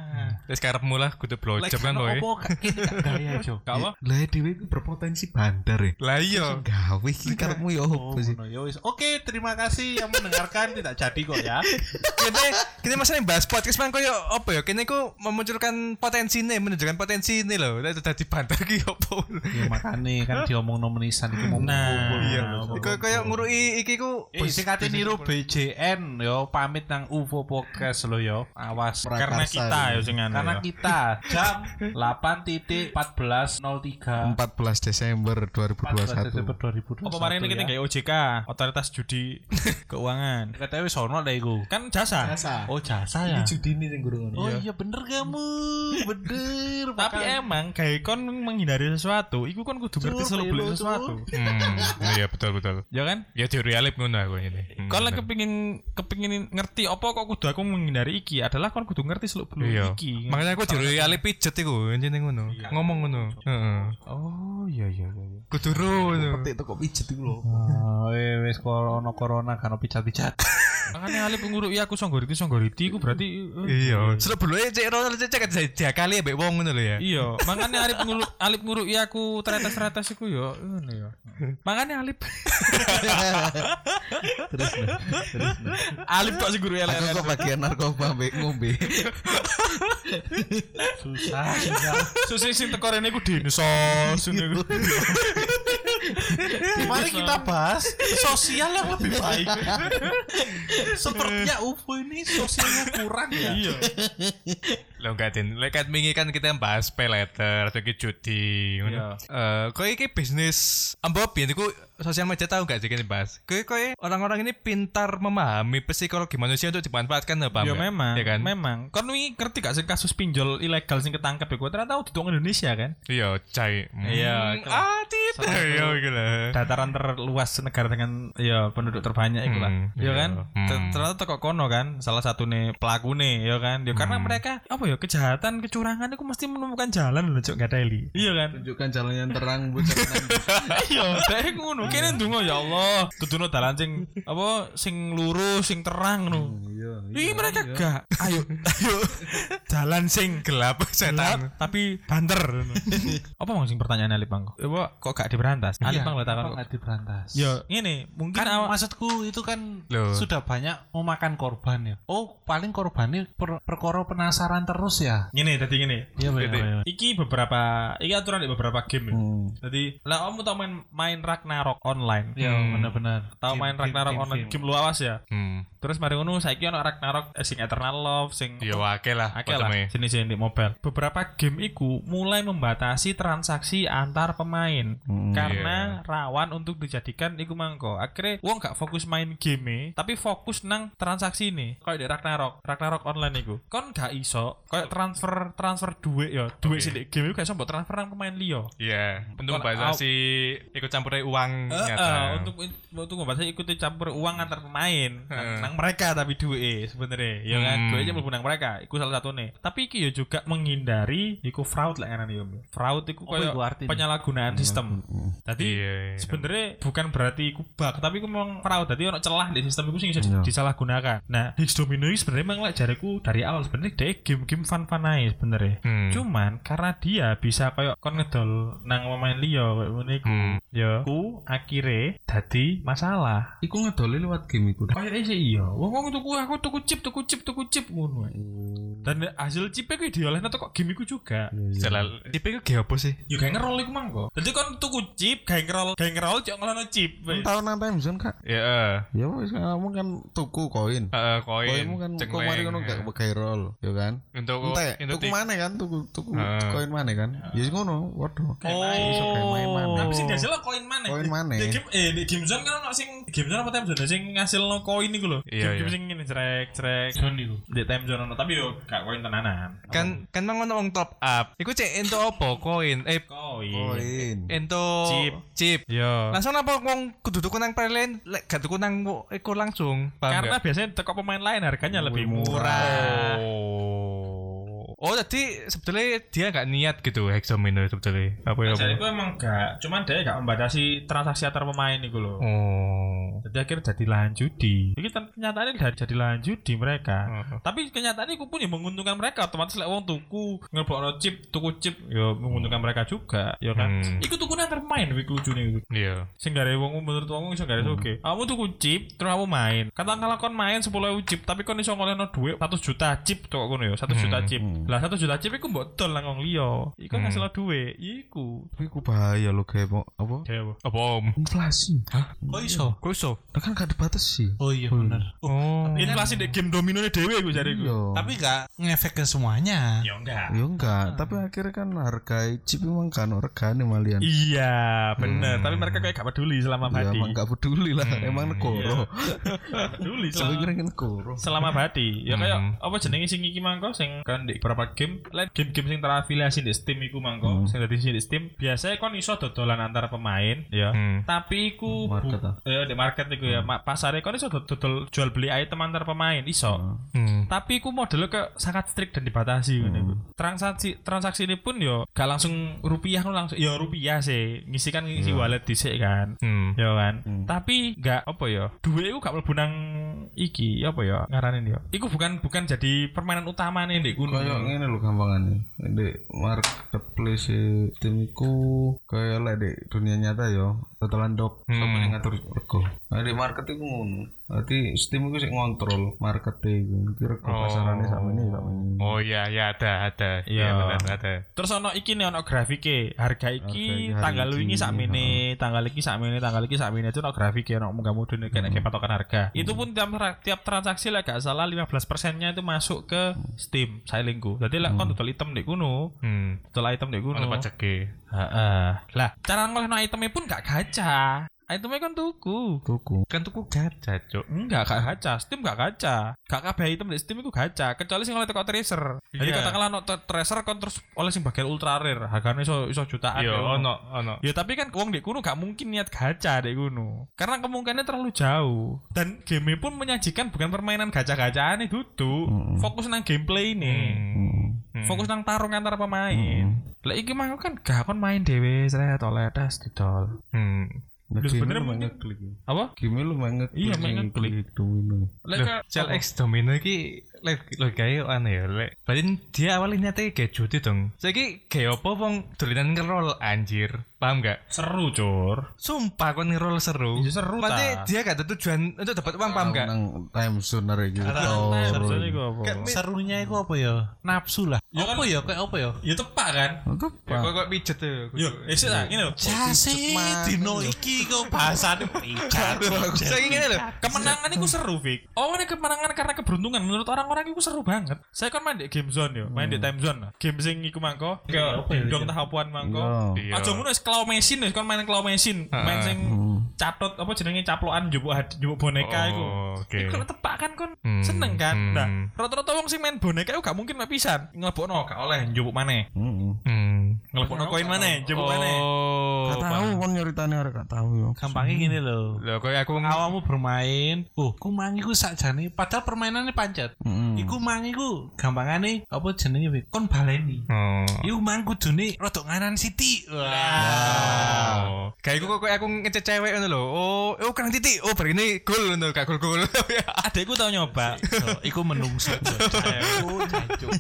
Speaker 5: Wis karepmu lah kudu blowjob kan kowe.
Speaker 3: Gak gaya jo.
Speaker 2: Gak apa?
Speaker 4: Lah dhewe iku berpotensi bandar ya.
Speaker 5: Lah iya.
Speaker 4: Gawe iki karepmu ya
Speaker 3: Oh,
Speaker 4: opo sih?
Speaker 3: ya wis. Oke, terima kasih yang mendengarkan tidak jadi kok ya.
Speaker 5: Kene kene masalah bahas podcast man koyo apa ya? Kene ku memunculkan potensi nih, menunjukkan potensi ini loh. Lah dadi banter ki opo.
Speaker 3: ya makane kan diomong nomenisan iki mau
Speaker 2: Nah,
Speaker 3: iya.
Speaker 5: Koyo koyo ngurui iki ku
Speaker 3: Eh, sing kate niru BJN yo pamit nang UFO podcast lo yo. Awas.
Speaker 2: Karena kita ya sing anu
Speaker 3: Karena
Speaker 2: ya.
Speaker 3: kita jam 8.14.03
Speaker 4: 14 Desember
Speaker 3: 14 Desember 2021.
Speaker 4: 2021.
Speaker 2: Apa kemarin ini kita
Speaker 3: ya.
Speaker 2: kayak OJK, Otoritas Judi Keuangan.
Speaker 3: Katanya wis ono dah iku.
Speaker 2: Kan jasa.
Speaker 3: Oh, jasa ya.
Speaker 4: Judi ini sing guru
Speaker 3: Oh iya bener kamu. Bener.
Speaker 2: Tapi emang kayak kon menghindari sesuatu, iku kon kudu ngerti beluk
Speaker 3: pelu,
Speaker 2: sesuatu.
Speaker 5: Hmm, iya betul betul.
Speaker 2: Ya kan?
Speaker 5: Ya teori alip ngono aku ini. Hmm,
Speaker 2: Kalau
Speaker 5: bener.
Speaker 2: kepingin kepingin ngerti apa kok kudu aku menghindari iki adalah kon kudu ngerti seluk beluk
Speaker 5: Iya. Makanya aku teori alip pijet iku, intine ngono. Ngomong ngono. Heeh.
Speaker 2: Oh iya iya iya. iya.
Speaker 5: Kudu ngono.
Speaker 4: Petik toko pijet iku lho.
Speaker 3: Eh, wis corona corona kan picat-picat.
Speaker 2: Makanya alip nguruk iya aku songgoriti songgoriti iku berarti eh,
Speaker 5: Iya. Beluk cek ro cek cek diakali mbek wong ngono lho ya.
Speaker 2: Iya, makanya Alip nguruk Alip nguruk iya aku tretes-tretes iku yo ngono yo. Makanya Alip
Speaker 4: Terus nah, terus nah.
Speaker 2: Alip kok sing guru
Speaker 4: Aku
Speaker 2: elek.
Speaker 4: kok bagian narkoba mbek ngombe.
Speaker 3: Susah, susah.
Speaker 2: Susi sing teko rene iku dinsos ngono iku.
Speaker 3: Mari kita bahas sosial yang lebih baik. Sepertinya UFO ini sosialnya kurang ya.
Speaker 2: Iya.
Speaker 5: Lo enggak din, lek kat wingi kan kita bahas pay letter atau judi ngono. Eh, kowe iki bisnis ambo biyen iku sosial media tahu gak sih kita bahas? Kowe kowe orang-orang ini pintar memahami psikologi manusia untuk dimanfaatkan apa
Speaker 2: Ya memang,
Speaker 5: ya kan?
Speaker 2: memang. Kon wingi ngerti gak sih kasus pinjol ilegal sing ketangkep iku ternyata udah Indonesia kan?
Speaker 5: Iya, cai.
Speaker 2: Iya,
Speaker 5: Hmm, ah, tidak. Iya, iki lah.
Speaker 2: Dataran terluas negara dengan ya penduduk terbanyak iku lah.
Speaker 5: Hmm,
Speaker 2: ya
Speaker 5: iya.
Speaker 2: kan?
Speaker 5: Hmm.
Speaker 2: Ternyata teko kono kan salah satu nih pelaku nih ya kan. Ya karena mereka apa ya kejahatan, kecurangan itu mesti menemukan jalan loh cok gadeli. Iya kan?
Speaker 4: Tunjukkan jalan yang terang buat jalan
Speaker 2: Iya, dek ngono. Kene ndonga ya Allah, duduno dalan sing apa sing lurus, sing terang ngono.
Speaker 4: Iya.
Speaker 2: Ih mereka gak. Ayo, ayo. Jalan sing
Speaker 5: Gelap setan.
Speaker 2: tapi banter. apa mau sing pertanyaan Ali Bang? Apa kok gak diberantas? Ali Bang lo takon.
Speaker 3: Kok nggak diberantas?
Speaker 2: Ya, ngene, mungkin
Speaker 3: kan maksudku itu kan sudah banyak memakan korban ya. Oh, paling korbannya per perkara penasaran terus ya.
Speaker 2: ngene dadi ngene.
Speaker 3: Iya,
Speaker 5: Gitu.
Speaker 2: Iki beberapa iki aturan di beberapa game. ya.
Speaker 3: Hmm.
Speaker 2: Jadi, lah kamu tau main main Ragnarok online.
Speaker 3: Ya,
Speaker 5: Hmm.
Speaker 3: benar-benar.
Speaker 2: Tahu
Speaker 3: Game-
Speaker 2: main
Speaker 3: game-
Speaker 2: Ragnarok
Speaker 3: game-
Speaker 2: online
Speaker 3: game.
Speaker 2: game lu awas ya.
Speaker 5: Hmm.
Speaker 2: Terus mari ngono saiki ono Ragnarok eh, sing Eternal Love sing
Speaker 5: Ya wake lah.
Speaker 2: Akeh lah jenis-jenis di mobile. Beberapa game iku mulai membatasi transaksi antar pemain karena rawan untuk dijadikan iku mangko. Akhirnya wong gak fokus main game tapi fokus nang transaksi ini. Kayak di Ragnarok, Ragnarok online iku. Kon gak iso kayak transfer transfer duit ya, duit sih di game iku gak iso mbok transfer nang pemain liya.
Speaker 5: Iya, untuk
Speaker 2: Kalau-
Speaker 5: membatasi ikut campur uang
Speaker 2: Eh,
Speaker 5: nyata.
Speaker 2: untuk untuk membatasi ikuti campur uang antar pemain nang,
Speaker 5: Heeh.
Speaker 2: nang nang mereka tapi duwe sebenarnya ya kan
Speaker 5: Hmm.
Speaker 2: duwe mlebu nang mereka iku salah satu nih tapi iki ya juga menghindari iku fraud lah kan ya fraud iku
Speaker 6: Apa
Speaker 2: koyo
Speaker 6: artine?
Speaker 2: penyalahgunaan sistem tadi
Speaker 5: Iya, iya.
Speaker 2: sebenarnya bukan berarti iku bug tapi iku memang fraud tadi ono celah di sistem iku sing bisa
Speaker 4: Iya.
Speaker 2: disalahgunakan nah Higgs Domino ini sebenarnya memang lek jariku dari awal sebenarnya dia game-game fun-fun aja sebenarnya
Speaker 5: Hmm.
Speaker 2: cuman karena dia bisa kayak kon ngedol nang pemain liya kayak ngene iku
Speaker 5: Hmm.
Speaker 2: ya ku akhirnya dadi masalah
Speaker 4: Iku ngedoli lewat game iku.
Speaker 2: Kayak sih iya. Wong wong tuku aku tuku chip, tuku chip, tuku chip ngono. ae. Dan hasil chipnya kuwi diolehno teko game iku juga.
Speaker 5: Setelah tipe itu kayak apa sih?
Speaker 2: Ya kayak ngerol iku mangko. Dadi kon tuku chip, kayak ngerol, kayak ngerol cok ngelono chip.
Speaker 4: Tahu nang time zone kak?
Speaker 5: Ya, eh,
Speaker 4: Ya wis kamu kan tuku koin.
Speaker 5: eh, koin,
Speaker 4: Koinmu kan kok mari ngono gak pakai roll, ya kan?
Speaker 5: Untuk
Speaker 4: tuku mana kan? Tuku tuku
Speaker 5: Heeh.
Speaker 4: koin mana kan? Ya ngono, waduh.
Speaker 2: Oh. Tapi sing dihasil koin mana?
Speaker 4: Koin mana?
Speaker 2: Di game eh di game zone kan ono sing game zone apa time zone sing ngasilno koin iku lho.
Speaker 5: Iya, iya.
Speaker 2: sing ngene cerek cerek.
Speaker 6: Zone iku.
Speaker 2: Di time zone ono tapi yo gak koin tenanan.
Speaker 5: kan kan mang ono wong top up. Iku cek ento apa koin? Eh
Speaker 2: Koin.
Speaker 4: Koin.
Speaker 5: ento
Speaker 2: Chip.
Speaker 5: chip.
Speaker 2: Yo.
Speaker 5: Langsung apa wong kudu tuku nang prelen lek gak tuku nang iku langsung. Paham
Speaker 2: Karena
Speaker 5: gak?
Speaker 2: biasanya teko pemain lain harganya lebih
Speaker 4: murah.
Speaker 2: murah.
Speaker 5: Oh. Oh, jadi sebetulnya dia gak niat gitu Hexomino sebetulnya. Apa ya?
Speaker 2: Jadi
Speaker 5: apa?
Speaker 2: itu emang gak, cuman dia gak membatasi transaksi antar pemain itu loh.
Speaker 5: Oh.
Speaker 2: Jadi akhirnya jadi lahan judi. Jadi kan kenyataannya jadi, jadi lahan judi mereka.
Speaker 5: Oh.
Speaker 2: Tapi kenyataannya itu pun ya menguntungkan mereka. Otomatis lek wong tuku ngelbokno chip, tuku chip ya menguntungkan mereka juga, ya kan.
Speaker 5: Hmm.
Speaker 2: Iku tuku antar pemain wik lucune iku.
Speaker 5: Iya.
Speaker 2: Sing gare wong menurut wong iso gare oke. Kamu tuku chip, terus kamu main. Katakanlah kon main 10.000 chip, tapi kon iso ngolehno duit 1 juta chip tok ngono ya, 1 juta chip. Lah 1 juta chip iku mbok dol nang wong liya. Iku
Speaker 5: Hmm.
Speaker 2: ngasilno duit. Iku.
Speaker 4: Tapi ku bahaya lo kayak mau apa?
Speaker 2: Kayak apa?
Speaker 5: Apa om?
Speaker 4: Inflasi.
Speaker 6: Kok iso?
Speaker 5: Kok iso?
Speaker 4: Lah kan gak dibatasi.
Speaker 6: Oh iya bener.
Speaker 5: Oh.
Speaker 2: Inflasi di game dominone dhewe iku jariku.
Speaker 4: Iya.
Speaker 6: Tapi gak ngefek ke semuanya.
Speaker 2: Ya enggak.
Speaker 4: Ya enggak, tapi akhirnya kan harga chip memang kan regane malian.
Speaker 2: Iya, bener.
Speaker 5: Hmm.
Speaker 2: Tapi mereka kayak gak peduli selama
Speaker 4: Ya
Speaker 2: badi.
Speaker 4: emang gak peduli lah, emang negoro.
Speaker 2: peduli
Speaker 4: Sampai
Speaker 2: selama,
Speaker 4: negoro.
Speaker 2: selama badi. Ya kayak
Speaker 5: Hmm.
Speaker 2: apa jenenge sing iki mangko sing kan di beberapa game, lain game-game sing terafiliasi di Steam iku mangko, sing dadi di Steam, biasanya kon iso dodolan antara pemain, ya.
Speaker 5: Hmm.
Speaker 2: Tapi iku
Speaker 4: Market,
Speaker 2: bu- ya di market iku ya, ma- pasare kon iso dod- dodol jual beli item antar pemain iso.
Speaker 5: Hmm.
Speaker 2: Tapi iku modelnya kayak sangat strict dan dibatasi iku. Transaksi transaksi ini pun yo gak langsung rupiah langsung ya rupiah sih. Ngisi kan ngisi wallet dhisik kan.
Speaker 5: Hmm.
Speaker 2: Ya kan. Tapi gak apa ya. Duit iku gak mlebu nang iki apa ya ngaranin ya. Iku bukan bukan jadi permainan utama nih ndek kuno.
Speaker 4: Kayak ngene lho gampangane. Di marketplace iku kayak lek di dunia nyata yo, totalan dok
Speaker 5: Hmm.
Speaker 4: sama yang ngatur rego. Nah, di market iku ngono. Berarti Steam iku sik ngontrol market iku. Kira rego pasarane sama ini sama ini.
Speaker 5: Oh iya, ya ada, ada. Iya,
Speaker 2: Iya.
Speaker 5: benar, ada.
Speaker 2: Terus ono iki nih ono grafike harga iki tanggal
Speaker 4: iki,
Speaker 2: wingi sakmene tanggal iki sakmene tanggal iki sakmene itu ono grafike ono munggah mudune kayak kayak patokan harga itu pun tiap tiap transaksi lah gak salah 15 persennya itu masuk ke Steam sailingku jadi lah kon total item di kuno
Speaker 5: Hmm.
Speaker 2: total item di kuno
Speaker 5: Ono pajake.
Speaker 2: Heeh. lah cara ngolehno itemnya pun gak gacha itemnya kan tuku
Speaker 4: Tuku.
Speaker 5: Kan tuku gacha, Cuk.
Speaker 2: Enggak, gak gacha. Steam gak gacha. Gak kabeh item di Steam itu gacha, kecuali sing oleh teko tracer. Jadi
Speaker 5: Iya.
Speaker 2: katakanlah no tra- tracer kon terus oleh sing bagian ultra rare, harganya iso iso jutaan.
Speaker 5: Iya,
Speaker 2: ya.
Speaker 5: ono, ono.
Speaker 2: Ya tapi kan wong di kuno gak mungkin niat gacha di kuno. Karena kemungkinannya terlalu jauh. Dan game pun menyajikan bukan permainan gacha-gacaan nih duduk. Fokus nang gameplay ini.
Speaker 5: Hmm.
Speaker 2: Fokus nang tarung antara pemain. Lah iki mah kan gak kon main dhewe sret oleh tes didol.
Speaker 5: Hmm.
Speaker 4: Nah,
Speaker 2: Lu sebenarnya mungkin-
Speaker 4: ngeklik.
Speaker 2: Apa?
Speaker 4: Game lu main ngeklik.
Speaker 2: Iya, main ngeklik.
Speaker 4: domino.
Speaker 2: Lek
Speaker 5: Loh,
Speaker 2: ka-
Speaker 5: Cel
Speaker 2: apa?
Speaker 5: X Domino iki lek lo kayak aneh ya lek. Berarti dia awalnya niatnya kayak judi dong. Saiki kayak apa wong dolinan ngerol anjir. Paham gak?
Speaker 2: seru, Cur.
Speaker 5: Sumpah kon ngerol seru.
Speaker 2: Iya, seru,
Speaker 5: Berarti
Speaker 2: ta.
Speaker 5: dia gak ada tujuan untuk dapat uang paham gak?
Speaker 4: Time arek gitu.
Speaker 2: Serunya iku apa?
Speaker 6: Serunya itu apa ya? Nafsu lah.
Speaker 2: Ya kan-
Speaker 6: apa ya? Kayak apa ya?
Speaker 2: Ya tepak kan?
Speaker 4: Itu
Speaker 5: Ya, Kok kok pijet tuh.
Speaker 2: Yo, sih lah, ngene lho.
Speaker 6: Jasi dino iki kok bahasane picat.
Speaker 5: Saya ingin lho.
Speaker 2: Kemenangan itu seru, Vic. Oh, ini kemenangan karena keberuntungan. Menurut orang-orang itu seru banget. Saya kan main di game zone yo, main di time zone. Game sing iku mangko, ke dong tahapan mangko.
Speaker 4: Iya.
Speaker 5: Iya.
Speaker 2: Aja ngono wis claw machine wis kon main claw machine. Main sing catut apa jenenge caplokan njupuk had- njupuk boneka iku.
Speaker 5: Oh, oke.
Speaker 2: Iku tepak kan kon
Speaker 5: Hmm,
Speaker 2: seneng kan.
Speaker 5: hmm.
Speaker 2: Nah, rata-rata wong sing main boneka itu gak mungkin mek pisan. Ngelebokno gak oleh njupuk maneh.
Speaker 4: Heeh.
Speaker 5: Hmm.
Speaker 2: Ngelebokno koin maneh, njupuk maneh.
Speaker 5: Oh.
Speaker 4: Gak tahu kon nyeritane arek gak tahu yo.
Speaker 6: Gampangnya gini loh.
Speaker 5: Lho koyo aku
Speaker 6: Awakmu bermain, oh, ku mangi ku sakjane padahal permainannya pancet.
Speaker 4: Heeh.
Speaker 6: Iku mangi ku gampangane apa jenenge Wit? kon baleni.
Speaker 5: Oh.
Speaker 6: Iku mang kudune rodok nganan Siti. Wah.
Speaker 5: Oh. Kayak aku kok aku ngecek cewek ngono lho. Oh, oh kan titik. Oh, bar ini gol ngono, gak gol-gol.
Speaker 2: Adekku tau nyoba.
Speaker 6: So, iku menungso. Aku jancuk.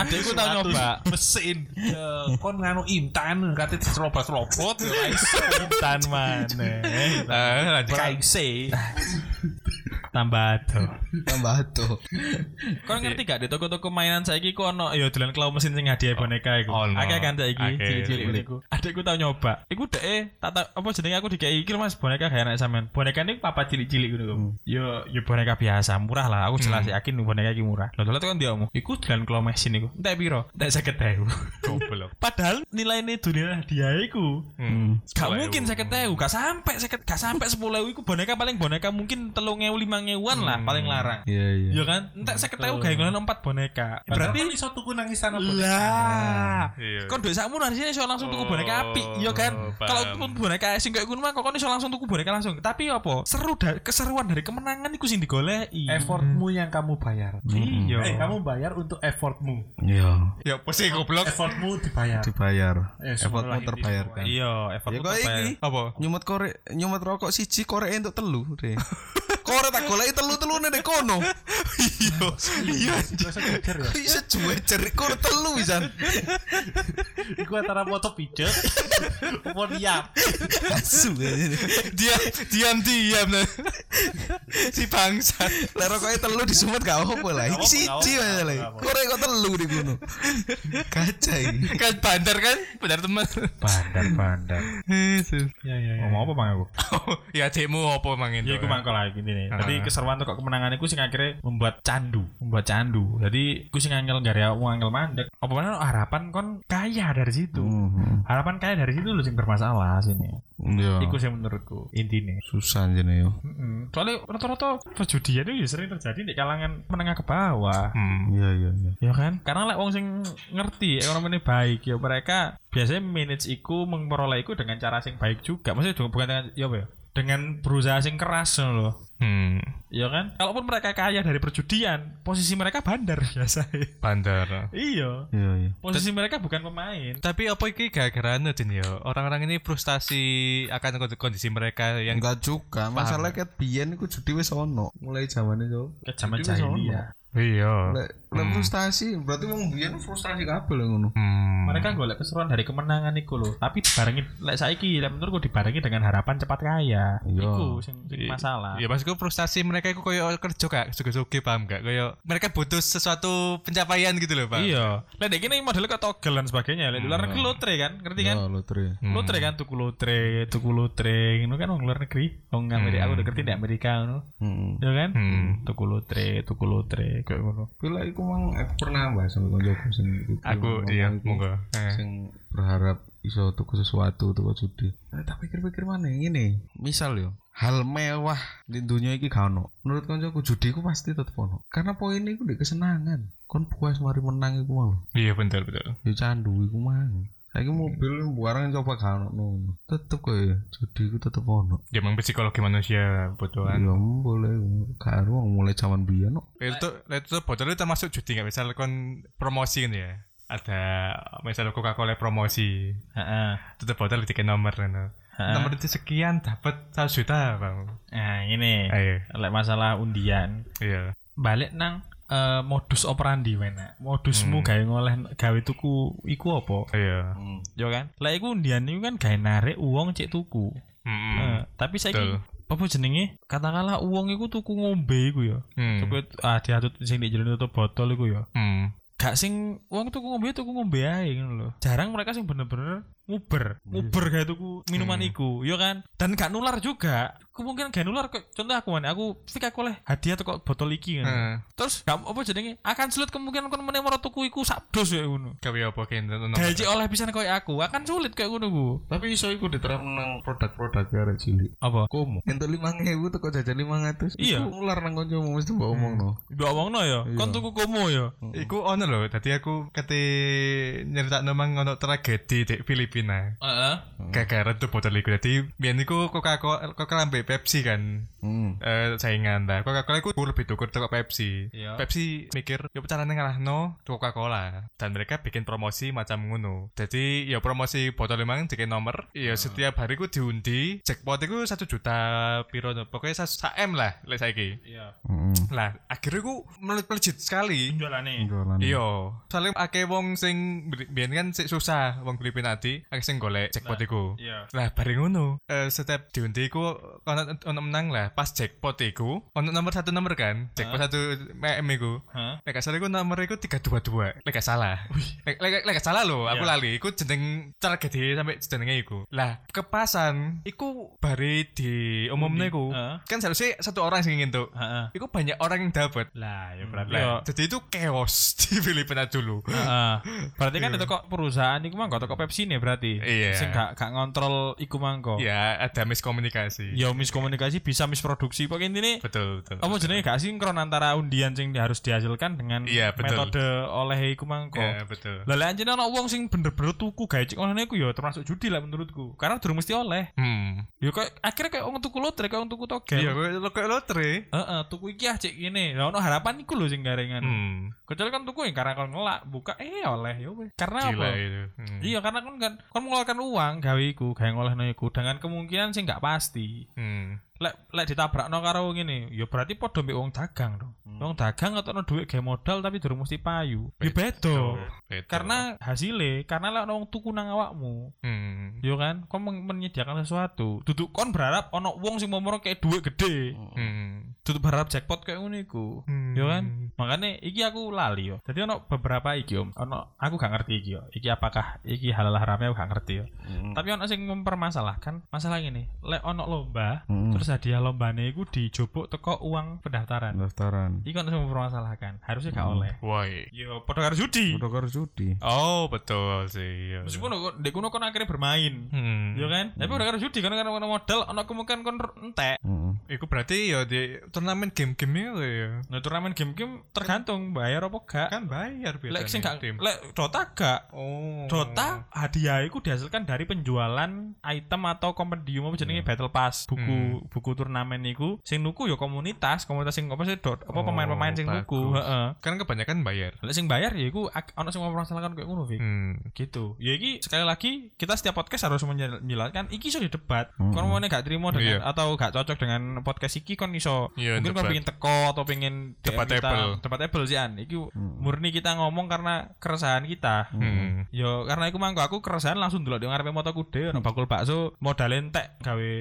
Speaker 2: Adekku tau nyoba.
Speaker 6: mesin. Ya, kon nganu intan kate iso.
Speaker 2: Intan mana?
Speaker 5: Eh, lanjut.
Speaker 6: Kaise.
Speaker 2: Tambah ado.
Speaker 4: Tambah tuh.
Speaker 2: Kau ngerti gak di toko-toko mainan saiki ku ono ya dolan claw mesin sing hadiah boneka iku.
Speaker 5: Ono.
Speaker 2: Akeh kan saiki cilik-cilik iku. Adekku tau nyoba. Iku dek eh tak tak- apa jenenge aku dikei iki Mas boneka gak enak sampean. Boneka ini papa cilik-cilik ngono kok. Yo yo boneka biasa, murah lah. Aku jelas yakin boneka iki murah. Lho dolan kan dia omong. Iku dolan claw mesin iku. Entek piro? Entek 50.000.
Speaker 5: Goblok.
Speaker 2: Padahal nilainya dunia hadiah iku.
Speaker 5: Hmm.
Speaker 2: Gak mungkin saya ketemu, gak sampai saya gak sampai sepuluh iku boneka paling boneka mungkin telung ewu lima ewuan lah paling larang.
Speaker 4: Iya iya.
Speaker 2: Ya kan, entek saya ketemu gak ngono empat boneka.
Speaker 6: Berarti
Speaker 2: Berarti
Speaker 6: iso tuku nang istana
Speaker 2: lah.
Speaker 5: Iya.
Speaker 2: Kon duit sakmu harusnya iso langsung tuku boneka api, ya kan?
Speaker 5: Oh,
Speaker 2: Kalau boneka sing kayak ngono mah kok kon iso langsung tuku boneka langsung. Tapi apa? Seru dari keseruan dari kemenangan iku sing digoleki.
Speaker 6: effortmu yang kamu bayar.
Speaker 2: Iya.
Speaker 6: Eh, kamu bayar untuk effortmu.
Speaker 4: Iya.
Speaker 5: Ya apa sih goblok?
Speaker 6: Effortmu dibayar.
Speaker 4: Dibayar.
Speaker 6: Eh,
Speaker 4: Effortmu terbayarkan.
Speaker 2: Iya, effort
Speaker 4: Ya
Speaker 2: terbayar.
Speaker 5: Apa?
Speaker 4: nyumet korek nyumet rokok siji korek untuk telu korek tak goleki telu-telune nek kono. Iya. Iya. Bisa cuecer korek telu pisan.
Speaker 6: Iku antara foto pijet apa diam.
Speaker 4: Asu.
Speaker 5: Dia diam diam nah. si bangsa.
Speaker 4: Lah rokoke telu disumet gak apa lah. Iki siji masalah. Korek kok telu di kono. Kaca iki.
Speaker 5: Kan bandar kan? Bandar teman.
Speaker 2: Bandar, bandar.
Speaker 5: Yesus.
Speaker 6: Ya ya ya.
Speaker 2: Ngomong apa bang aku?
Speaker 5: ya cekmu apa mangin?
Speaker 2: Ya iku mangkol lagi ini. Jadi
Speaker 5: Ah.
Speaker 2: keseruan untuk kemenangan iku sing akhirnya membuat candu, membuat candu. Jadi iku sing angel gak wong angel mandek. Apa mana harapan kon kaya dari situ.
Speaker 4: Hmm.
Speaker 2: Harapan kaya dari situ lu sing bermasalah sini.
Speaker 4: Iya.
Speaker 2: Iku sih menurutku intinya.
Speaker 4: Susah jene yo.
Speaker 2: Mm-mm. Soalnya rata-rata perjudian itu ya sering terjadi di kalangan menengah ke bawah.
Speaker 5: Hmm.
Speaker 4: Iya iya iya.
Speaker 2: Ya kan? Karena lek wong sing ngerti ekonominya baik ya mereka biasanya manage iku memperoleh iku dengan cara sing baik juga. Maksudnya bukan dengan ya apa ya? Dengan berusaha sing keras loh.
Speaker 5: Hmm.
Speaker 2: Ya kan? Kalaupun mereka kaya dari perjudian, posisi mereka bandar biasa.
Speaker 5: Bandar.
Speaker 2: iya.
Speaker 4: Iya iya.
Speaker 2: Posisi mereka bukan pemain.
Speaker 5: Tapi apa iki gara-gara anu, Din ya? Orang-orang ini frustasi akan kond- kondisi mereka yang
Speaker 4: Enggak juga, masalah ket biyen iku judi wis ono mulai zamane
Speaker 2: zaman
Speaker 4: Jadi wis ono.
Speaker 2: jahiliyah.
Speaker 5: Iya.
Speaker 4: Lek lek frustasi, berarti wong biyen frustasi kabeh lho ngono.
Speaker 5: Hmm.
Speaker 2: Mereka golek keseruan dari kemenangan iku loh. Tapi dibarengi lek saiki lek menurutku dibarengi dengan harapan cepat kaya.
Speaker 4: Iya.
Speaker 2: Iku sing, sing masalah.
Speaker 5: Ya maksudku frustasi mereka itu koyo kerja kak, suge-suge paham gak? Koyo mereka butuh sesuatu pencapaian gitu loh, Pak.
Speaker 2: Iya. Lek dek kene modelnya kayak togel dan sebagainya. Lek luar negeri lotre kan, ngerti kan?
Speaker 4: Ya lotre.
Speaker 5: Hmm.
Speaker 2: Lotre kan tuku lotre, tuku lotre, ngono kan wong luar negeri. Wong Amerika aku udah ngerti di Amerika ngono.
Speaker 4: Heeh.
Speaker 2: Ya kan?
Speaker 5: Hmm.
Speaker 2: Tuku lotre, tuku lotre kayak ngono.
Speaker 4: Iku mang aku pernah bahas sama koncoku sing.
Speaker 5: Aku iya, monggo. Eh.
Speaker 4: Sing berharap iso tuku sesuatu tuku judi. Eh, tak pikir-pikir mana ini? Misal yo, hal mewah di dunia iki gak ono. Menurut koncoku judi iku pasti tetep ono. Karena poin iku di kesenangan. Kon puas mari menang iku mau.
Speaker 5: Iya betul betul.
Speaker 4: Ya candu iku mang. Saiki mobil barang coba ono ngono. Tetep kok ya judi iku tetep ono.
Speaker 5: Ya emang psikologi manusia butuhan.
Speaker 4: Ya boleh ono mulai zaman biyen no.
Speaker 5: Itu itu botol itu termasuk judi nggak? Misal kon promosi kan ya. Ada misal Coca-Cola promosi,
Speaker 2: Heeh.
Speaker 5: itu tuh botol dikasih nomor kan.
Speaker 2: Heeh.
Speaker 5: Nomor itu sekian dapat 1 juta, Bang.
Speaker 2: Nah, ini.
Speaker 5: Ayo.
Speaker 2: Lek masalah undian,
Speaker 5: Iya.
Speaker 2: balik nang eh, modus operandi wena. Modusmu
Speaker 5: Hmm.
Speaker 2: gawe ngoleh gawe tuku iku apa?
Speaker 5: Iya.
Speaker 2: Ya kan? Lek iku undian iku kan gawe narik uang cek tuku.
Speaker 5: Hmm.
Speaker 2: Eh, tapi saiki apa jenenge? Katakanlah uang iku tuku ngombe iku ya.
Speaker 5: Hmm.
Speaker 2: Tuku ah diatut sing di jero tutup botol iku ya.
Speaker 5: Hmm.
Speaker 2: Gak sing uang tuku ngombe tuku ngombe ae ngono lho. Jarang mereka sing bener-bener nguber, nguber kayak tuku minuman
Speaker 5: Hmm.
Speaker 2: iku, ya kan? Dan gak nular juga. Kemungkinan gak nular kok. Contoh aku mana, aku fik aku oleh hadiah tuh kok botol iki kan.
Speaker 5: Hmm.
Speaker 2: Terus gak apa jenenge? Akan sulit kemungkinan kon meneh maro tuku iku sak dos ya ngono.
Speaker 5: Gawe apa nomor.
Speaker 2: Gaji oleh pisan koyo aku, akan sulit kayak ngono ku.
Speaker 4: Tapi iso iku diterapkan nang produk-produk arek cilik.
Speaker 2: Apa?
Speaker 4: Komo. Entuk 5000 teko jajan 500.
Speaker 2: Iya.
Speaker 4: Iku ular nang kancamu mesti mbok omongno.
Speaker 2: Mbok omongno ya, kon tuku komo ya.
Speaker 5: Iku ono lho loh. Tadi aku kate nyerita memang ono tragedi di Filipina.
Speaker 2: Heeh.
Speaker 5: Gara-gara tuh botol iku. Jadi biyen niku Coca-Cola Coca-Cola ambek Pepsi kan.
Speaker 4: Hmm.
Speaker 5: Eh saingan dah. Coca-Cola iku lebih tukur teko Pepsi.
Speaker 2: Iya.
Speaker 5: Pepsi mikir yo carane ngalahno Coca-Cola dan mereka bikin promosi macam ngono. Jadi ya promosi botol lemang dikai nomor. Ya setiap hari ku diundi. Jackpot iku satu juta piro no. pokoknya sa M lah lek saiki.
Speaker 2: Iya.
Speaker 4: Hmm.
Speaker 5: Lah akhirnya ku melejit sekali.
Speaker 2: Jualane.
Speaker 4: Jualan.
Speaker 5: Iya, soalnya akeh wong sing biyen kan sik susah wong Filipina ati, akeh sing golek jackpot iku.
Speaker 2: Iya.
Speaker 5: Lah bareng ngono, eh, setiap diundi iku ono ono menang lah. Pas jackpot iku ono nomor satu nomor kan, jackpot satu MM iku.
Speaker 2: Hah?
Speaker 5: Lek salah iku nomor iku 322. Lek salah. Lek lek salah lho, aku
Speaker 2: Iya.
Speaker 5: lali. Iku jeneng tragedi sampai jenenge iku. Lah, kepasan iku bare di umumnya iku.
Speaker 2: Heeh.
Speaker 5: Kan seharusnya satu orang sing ngentuk.
Speaker 2: Heeh.
Speaker 5: Iku banyak orang yang dapat.
Speaker 2: Lah, ya berarti
Speaker 5: Lah,
Speaker 2: yo.
Speaker 5: jadi itu chaos di Filipina dulu.
Speaker 2: Heeh. Berarti kan itu kok perusahaan iku mangko toko Pepsi nih berarti.
Speaker 5: Iya.
Speaker 2: Sing gak gak ngontrol iku mangko.
Speaker 5: Ya, ada miskomunikasi.
Speaker 2: Ya miskomunikasi bisa misproduksi. Pokoknya intinya
Speaker 5: Betul, betul.
Speaker 2: apa jenenge gak sinkron antara undian sing harus dihasilkan dengan
Speaker 5: Iya, betul.
Speaker 2: metode oleh iku mangko.
Speaker 5: Ya, betul.
Speaker 2: Lah lek anjene ana wong sing bener-bener tuku gawe cek ngono iku ya termasuk judi lah menurutku. Karena durung mesti oleh.
Speaker 5: Hmm.
Speaker 2: Ya kok akhirnya kayak wong tuku lotre, kayak wong tuku togel.
Speaker 5: Iya, kok kayak lotre.
Speaker 2: Heeh, tuku iki ah cek ngene. Lah ono harapan iku lho sing garengan.
Speaker 5: Hmm.
Speaker 2: Kecuali kan tuku yang karena kon ngelak buka eh oleh ya. Karena
Speaker 5: Gila
Speaker 2: apa?
Speaker 5: itu. Hmm.
Speaker 2: Iya karena kan kan kon mengeluarkan uang gawe iku, gawe ngolehno iku dengan kemungkinan sing gak pasti.
Speaker 5: Hmm.
Speaker 2: Lek lek ditabrakno karo ngene, ya berarti padha mbek wong dagang dong. Wong dagang ngetokno duit gawe modal tapi durung mesti payu. Ya beda. Karena hasilnya, karena lek wong tuku nang awakmu,
Speaker 5: hmm.
Speaker 2: yo kan, kon men- menyediakan sesuatu. Duduk kon berharap ono wong sing mau kayak duit gede.
Speaker 5: Hmm.
Speaker 2: Duduk berharap jackpot kayak ngono iku.
Speaker 5: Hmm.
Speaker 2: Yo kan? Makanya iki aku lali yo. Jadi ono beberapa iki om. Ono aku gak ngerti iki yo. Iki apakah iki halal haramnya aku gak ngerti yo. Tapi ono sing mempermasalahkan masalah ini. Lek ono lomba,
Speaker 4: Hmm.
Speaker 2: terus hadiah lombane iku dijobok teko uang pendaftaran.
Speaker 4: Pendaftaran.
Speaker 2: Iku ono sing mempermasalahkan. Harusnya gak oleh.
Speaker 5: Woi.
Speaker 2: Yo padha karo judi.
Speaker 4: Udah karo judi.
Speaker 5: Oh, betul sih. Iya.
Speaker 2: Meskipun kok ndek kono kon akhirnya bermain.
Speaker 5: Hmm.
Speaker 2: Yo kan? Tapi udah karo judi kan karena ono modal ono kemungkinan kon entek.
Speaker 4: Heeh.
Speaker 5: Iku berarti ya di turnamen game-game itu ya.
Speaker 2: Nah, turnamen game-game tergantung bayar apa gak.
Speaker 5: Kan bayar biasanya.
Speaker 2: Lek sing gak lek Dota gak
Speaker 5: Oh.
Speaker 2: Dota hadiah itu dihasilkan dari penjualan item atau kompendium apa jenenge battle pass buku buku turnamen iku sing nuku ya komunitas komunitas sing apa sih dot apa
Speaker 5: Oh,
Speaker 2: pemain-pemain sing nuku heeh
Speaker 5: Kan kebanyakan bayar.
Speaker 2: lek sing bayar ya iku ono sing mempermasalahkan kayak ngono
Speaker 5: Hmm.
Speaker 2: gitu ya iki sekali lagi kita setiap podcast harus menjelaskan iki iso didebat
Speaker 4: Hmm.
Speaker 2: kon mau gak terima dengan
Speaker 5: Iya.
Speaker 2: atau gak cocok dengan podcast iki kon iso
Speaker 5: Iya,
Speaker 2: mungkin kon pengen teko atau pengen DM
Speaker 5: Debatable.
Speaker 2: Kita debatable sih an iki murni kita ngomong karena keresahan kita
Speaker 5: Hmm.
Speaker 2: Yo karena iku mangko aku keresahan langsung delok di ngarepe moto kude ono bakul bakso modal entek gawe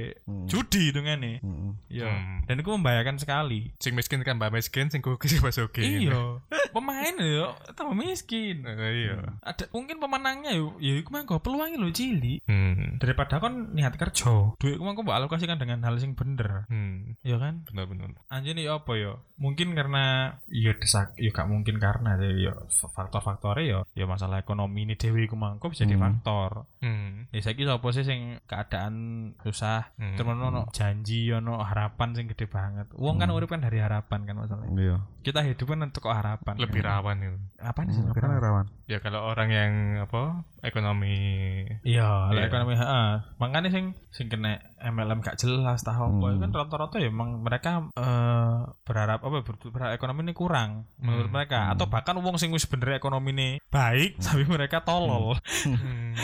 Speaker 2: judi itu ngene.
Speaker 4: Heeh.
Speaker 2: Yo.
Speaker 5: Hmm.
Speaker 2: Dan itu membahayakan sekali.
Speaker 5: Sing miskin kan mbak miskin, sing kuki sing basuki.
Speaker 2: Iya. Pemain yo tambah miskin.
Speaker 5: Iya.
Speaker 2: Ada mungkin pemenangnya yo ya iku mangko peluangnya lo cilik.
Speaker 5: Hmm.
Speaker 2: Daripada kon niat kerja, duit iku mangko mbok alokasikan dengan hal sing bener.
Speaker 5: Hmm.
Speaker 2: Yo kan?
Speaker 5: Benar-benar.
Speaker 2: Anjir yo apa yo? Mungkin karena yo desak yo gak mungkin karena yo faktor-faktornya yo yo masalah ekonomi ini dewi iku mangko bisa jadi
Speaker 4: Hmm.
Speaker 2: faktor.
Speaker 5: Hmm.
Speaker 2: Ya saiki sapa sih sing keadaan susah,
Speaker 5: Hmm.
Speaker 2: terus ono janji ono harapan sing gede banget. Wong kan urip kan dari harapan kan masalahnya.
Speaker 4: Iya.
Speaker 2: Kita hidup kan untuk harapan.
Speaker 5: Lebih rawan itu.
Speaker 2: apa nih lebih
Speaker 4: Apa
Speaker 2: rawan?
Speaker 4: rawan?
Speaker 5: Ya kalau orang yang apa ekonomi
Speaker 2: Iya,
Speaker 5: Iya.
Speaker 2: ekonomi heeh. Makanya sing sing kena MLM gak jelas tahu apa
Speaker 4: Hmm.
Speaker 2: kan rata-rata ya emang mereka eh, berharap apa ber- berharap ekonomi ini kurang menurut
Speaker 5: Hmm.
Speaker 2: mereka. atau bahkan wong sing wis bener ekonomi ini baik tapi mereka tolol.
Speaker 5: Hmm.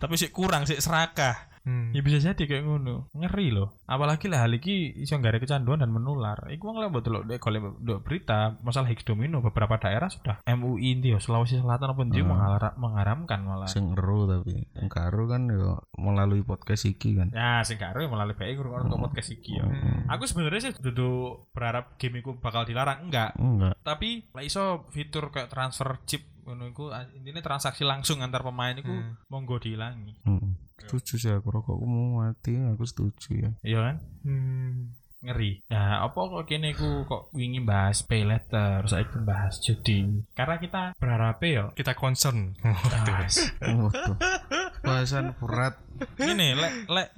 Speaker 2: tapi sih kurang sih serakah
Speaker 5: Hmm.
Speaker 2: Ya bisa jadi kayak ngono. Ngeri loh. Apalagi lah hal iki iso ada kecanduan dan menular. Iku wong lek delok dek delok berita masalah Higgs domino beberapa daerah sudah MUI ndi Sulawesi Selatan apa ndi
Speaker 4: Hmm.
Speaker 2: menghalara- mengharamkan malah.
Speaker 4: Sing ero tapi sing karo kan yo melalui podcast iki kan.
Speaker 2: Ya, sing karo melalui BI ngurung untuk podcast iki yo.
Speaker 5: Hmm.
Speaker 2: Aku sebenarnya sih duduk berharap game iku bakal dilarang enggak.
Speaker 4: Enggak.
Speaker 2: Tapi lah iso fitur kayak transfer chip ngono iku intinya transaksi langsung antar pemain iku
Speaker 5: Hmm.
Speaker 2: monggo dihilangi.
Speaker 4: Heeh. Setuju sih aku rokokku mau mati aku setuju ya.
Speaker 2: Iya kan?
Speaker 5: Hmm.
Speaker 2: ngeri. Ya, apa kok kene ku kok wingi bahas pay letter, saiki bahas judi. Karena kita berharap yo
Speaker 5: Kita concern.
Speaker 2: bahas.
Speaker 4: Bahasan berat.
Speaker 2: Ini lek lek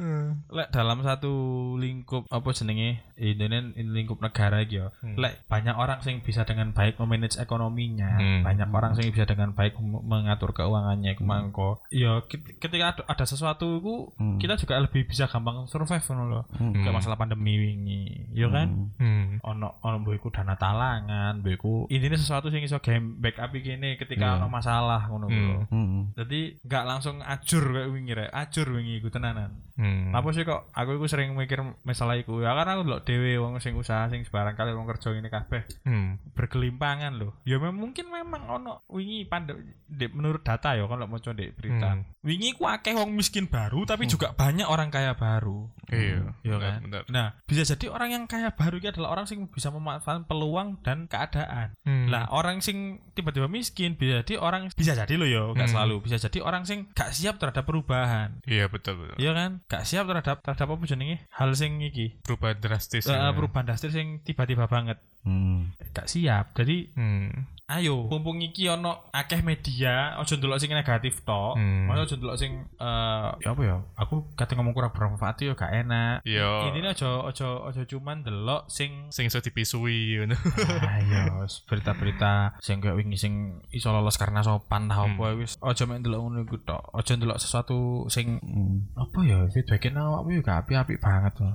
Speaker 2: lek dalam satu lingkup apa jenenge? Ini ini lingkup negara iki ya. Lek banyak orang sing bisa dengan baik memanage ekonominya
Speaker 5: Hmm.
Speaker 2: banyak orang sing bisa dengan baik mengatur keuangannya kemangko. Ya kit- ketika ada, ada sesuatu itu
Speaker 4: Hmm.
Speaker 2: kita juga lebih bisa gampang survive ngono loh kayak masalah pandemi wingi ya kan?
Speaker 5: Hmm.
Speaker 2: ono ono mbok iku dana talangan mbok iku intinya sesuatu sing iso game backup gini ketika ono masalah ngono
Speaker 5: Hmm.
Speaker 2: lho.
Speaker 4: Hmm.
Speaker 2: jadi nggak langsung ajur kayak wingi rek ajur wingi iku tenanan
Speaker 5: Hmm.
Speaker 2: apa sih kok aku iku sering mikir masalah iku ya karena aku ndelok dhewe wong sing usaha sing sebarang kali wong kerja ini kabeh
Speaker 5: Hmm.
Speaker 2: berkelimpangan loh ya mem- mungkin memang ono wingi pande di, menurut data ya kalau mau di berita
Speaker 5: Hmm.
Speaker 2: wingi ku akeh wong miskin baru tapi juga banyak orang kaya baru
Speaker 5: Iya.
Speaker 2: Iya kan?
Speaker 5: benar.
Speaker 2: Nah, bisa jadi orang yang kaya baru itu adalah orang sing bisa memanfaatkan peluang dan keadaan.
Speaker 5: Hmm.
Speaker 2: Lah, orang sing tiba-tiba miskin bisa jadi orang bisa jadi loh yo, gak
Speaker 5: Hmm.
Speaker 2: selalu. Bisa jadi orang sing gak siap terhadap perubahan.
Speaker 5: Iya betul betul.
Speaker 2: Iya kan? Gak siap terhadap terhadap apa jenenge? Hal sing iki.
Speaker 5: Perubahan drastis.
Speaker 2: Eh,
Speaker 5: ya.
Speaker 2: perubahan drastis sing tiba-tiba banget.
Speaker 4: Hmm.
Speaker 2: Gak siap. Jadi
Speaker 5: Hmm.
Speaker 2: Ayo mumpung iki ono akeh media ojo ndelok sing negatif tok
Speaker 5: Hmm.
Speaker 2: Ojo ndelok sing eh ya apa ya aku kate ngomong kurang bermanfaat yo gak enak
Speaker 5: Iya.
Speaker 2: intinya ojo ojo ojo cuman delok sing
Speaker 5: Sing iso dipisui ngono.
Speaker 2: ayo berita-berita sing kayak wingi sing iso lolos karena sopan tah
Speaker 5: Hmm.
Speaker 2: apa wis ojo mek ndelok ngono iku tok ojo ndelok sesuatu sing
Speaker 4: Hmm.
Speaker 2: apa ya feedbackin awakmu yo gak apik-apik banget loh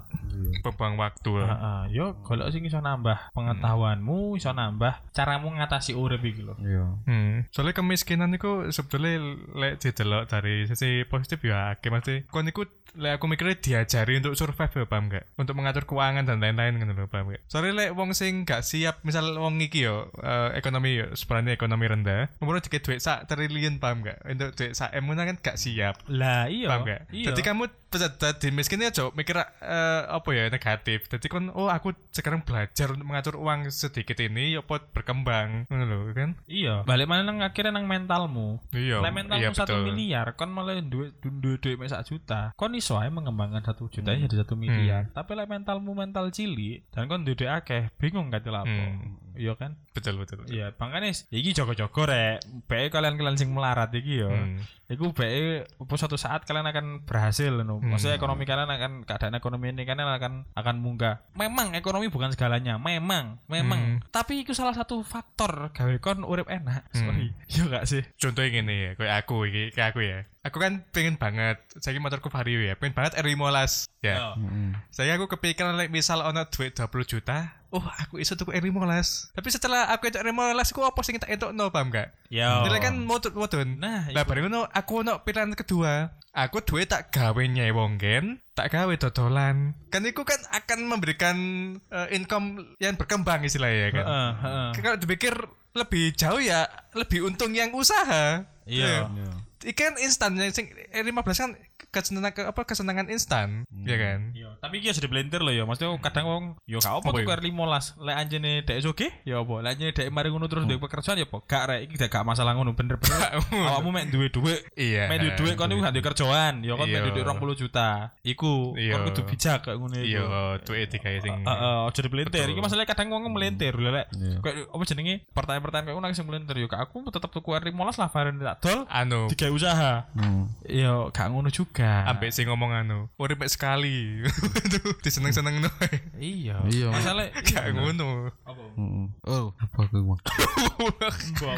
Speaker 5: Pembang waktu lah.
Speaker 2: Heeh, yo golek sing iso nambah pengetahuanmu iso nambah caramu ngatasi urip iki lho
Speaker 4: Iya.
Speaker 5: Hmm. Soalnya kemiskinan itu sebetulnya lek didelok dari sisi positif ya akeh mesti kon iku lek aku mikirnya diajari untuk survive ya paham gak? Untuk mengatur keuangan dan lain-lain gitu loh paham gak? Soalnya lek wong sing gak siap misal wong iki yo eh, ekonomi yo sebenarnya ekonomi rendah, umurnya dikit duit sak triliun paham gak? Untuk duit sak M ngono kan gak siap.
Speaker 2: lah iya
Speaker 5: Paham gak?
Speaker 2: iya
Speaker 5: Jadi kamu jadi miskinnya aja mikir eh, apa ya negatif. Jadi kan oh aku sekarang belajar untuk mengatur uang sedikit ini ya pot berkembang ngono lho kan?
Speaker 2: iya balik mana nang akhirnya nang mentalmu
Speaker 5: Iya.
Speaker 2: Lek mentalmu
Speaker 5: iya,
Speaker 2: satu miliar, kon malah duit duit duit sak juta. Kon iso ae mengembangkan satu juta
Speaker 5: Hmm.
Speaker 2: jadi satu miliar. Tapi lek mentalmu mental cilik dan kon duit akeh, bingung kan lapo.
Speaker 5: Hmm.
Speaker 2: Iya kan?
Speaker 5: Betul betul. betul.
Speaker 2: Iya, makanya iki jogo-jogo rek. Bae kalian-kalian sing melarat iki yo.
Speaker 5: Hmm.
Speaker 2: Iku apa suatu saat kalian akan berhasil no.
Speaker 5: Hmm.
Speaker 2: Maksudnya ekonomi kalian akan keadaan ekonomi ini kalian akan akan munggah. Memang ekonomi bukan segalanya, memang, memang.
Speaker 5: Hmm.
Speaker 2: Tapi itu salah satu faktor gawe kon urip enak.
Speaker 5: Hmm.
Speaker 2: Sorry. Iya gak sih?
Speaker 5: Contohnya gini ya, kayak aku iki, kayak aku ya. Aku kan pengen banget, saya motorku vario ya, pengen banget R15 ya.
Speaker 4: Hmm.
Speaker 5: Saya aku kepikiran like, misal ono duit 20 juta, oh aku iso tuku R15. Tapi setelah aku itu R15, aku apa sing tak entuk no, paham gak?
Speaker 2: Ya.
Speaker 5: Nilai kan motor modun.
Speaker 2: Nah,
Speaker 5: Lah bareng ngono aku ono pilihan kedua. Aku duit tak gawe nyewong gen, tak gawe dodolan. Kan itu kan akan memberikan eh, income yang berkembang istilahnya ya kan.
Speaker 2: Heeh, heeh.
Speaker 5: Kalau dipikir lebih jauh ya lebih untung yang usaha.
Speaker 2: Iya.
Speaker 4: Iya.
Speaker 5: Ikan instan yang sing eh, 15 kan kesenangan ke apa kesenangan instan, ya kan?
Speaker 2: Iya, tapi iki sudah blender loh ya. Maksudnya kadang wong yo gak apa tuh
Speaker 5: ya?
Speaker 2: R15. Lek anjene dek oke ya apa? Lek anjene dek mari ngono terus duwe pekerjaan ya apa? Gak rek iki gak masalah ngono bener-bener. Awakmu mek duwe duit.
Speaker 5: Iya.
Speaker 2: Mek duwe duit kon iku gak duwe kerjaan, ya kon mek
Speaker 5: Iya.
Speaker 2: duwe 20 juta. Iku
Speaker 5: Iya.
Speaker 2: kon kudu bijak kayak ngono iku.
Speaker 5: Iya, tuh etika sing.
Speaker 2: Heeh, aja.
Speaker 5: Betul.
Speaker 2: Iki masalahnya kadang wong melintir lho lek.
Speaker 4: Iya.
Speaker 2: Kayak apa jenenge? Pertanyaan-pertanyaan kayak ngono sing melintir yo gak aku tetep tuku R15 lah varian tak dol.
Speaker 5: Anu,
Speaker 2: Digawe usaha.
Speaker 4: Hmm.
Speaker 2: Yo gak ngono juga.
Speaker 5: Ambek sing ngomong anu, urip sekali. Diseneng-seneng no.
Speaker 2: Iya.
Speaker 4: Iya.
Speaker 2: Masalah
Speaker 5: Gak ngono.
Speaker 4: Hmm. Oh, apa aku?
Speaker 2: Mbok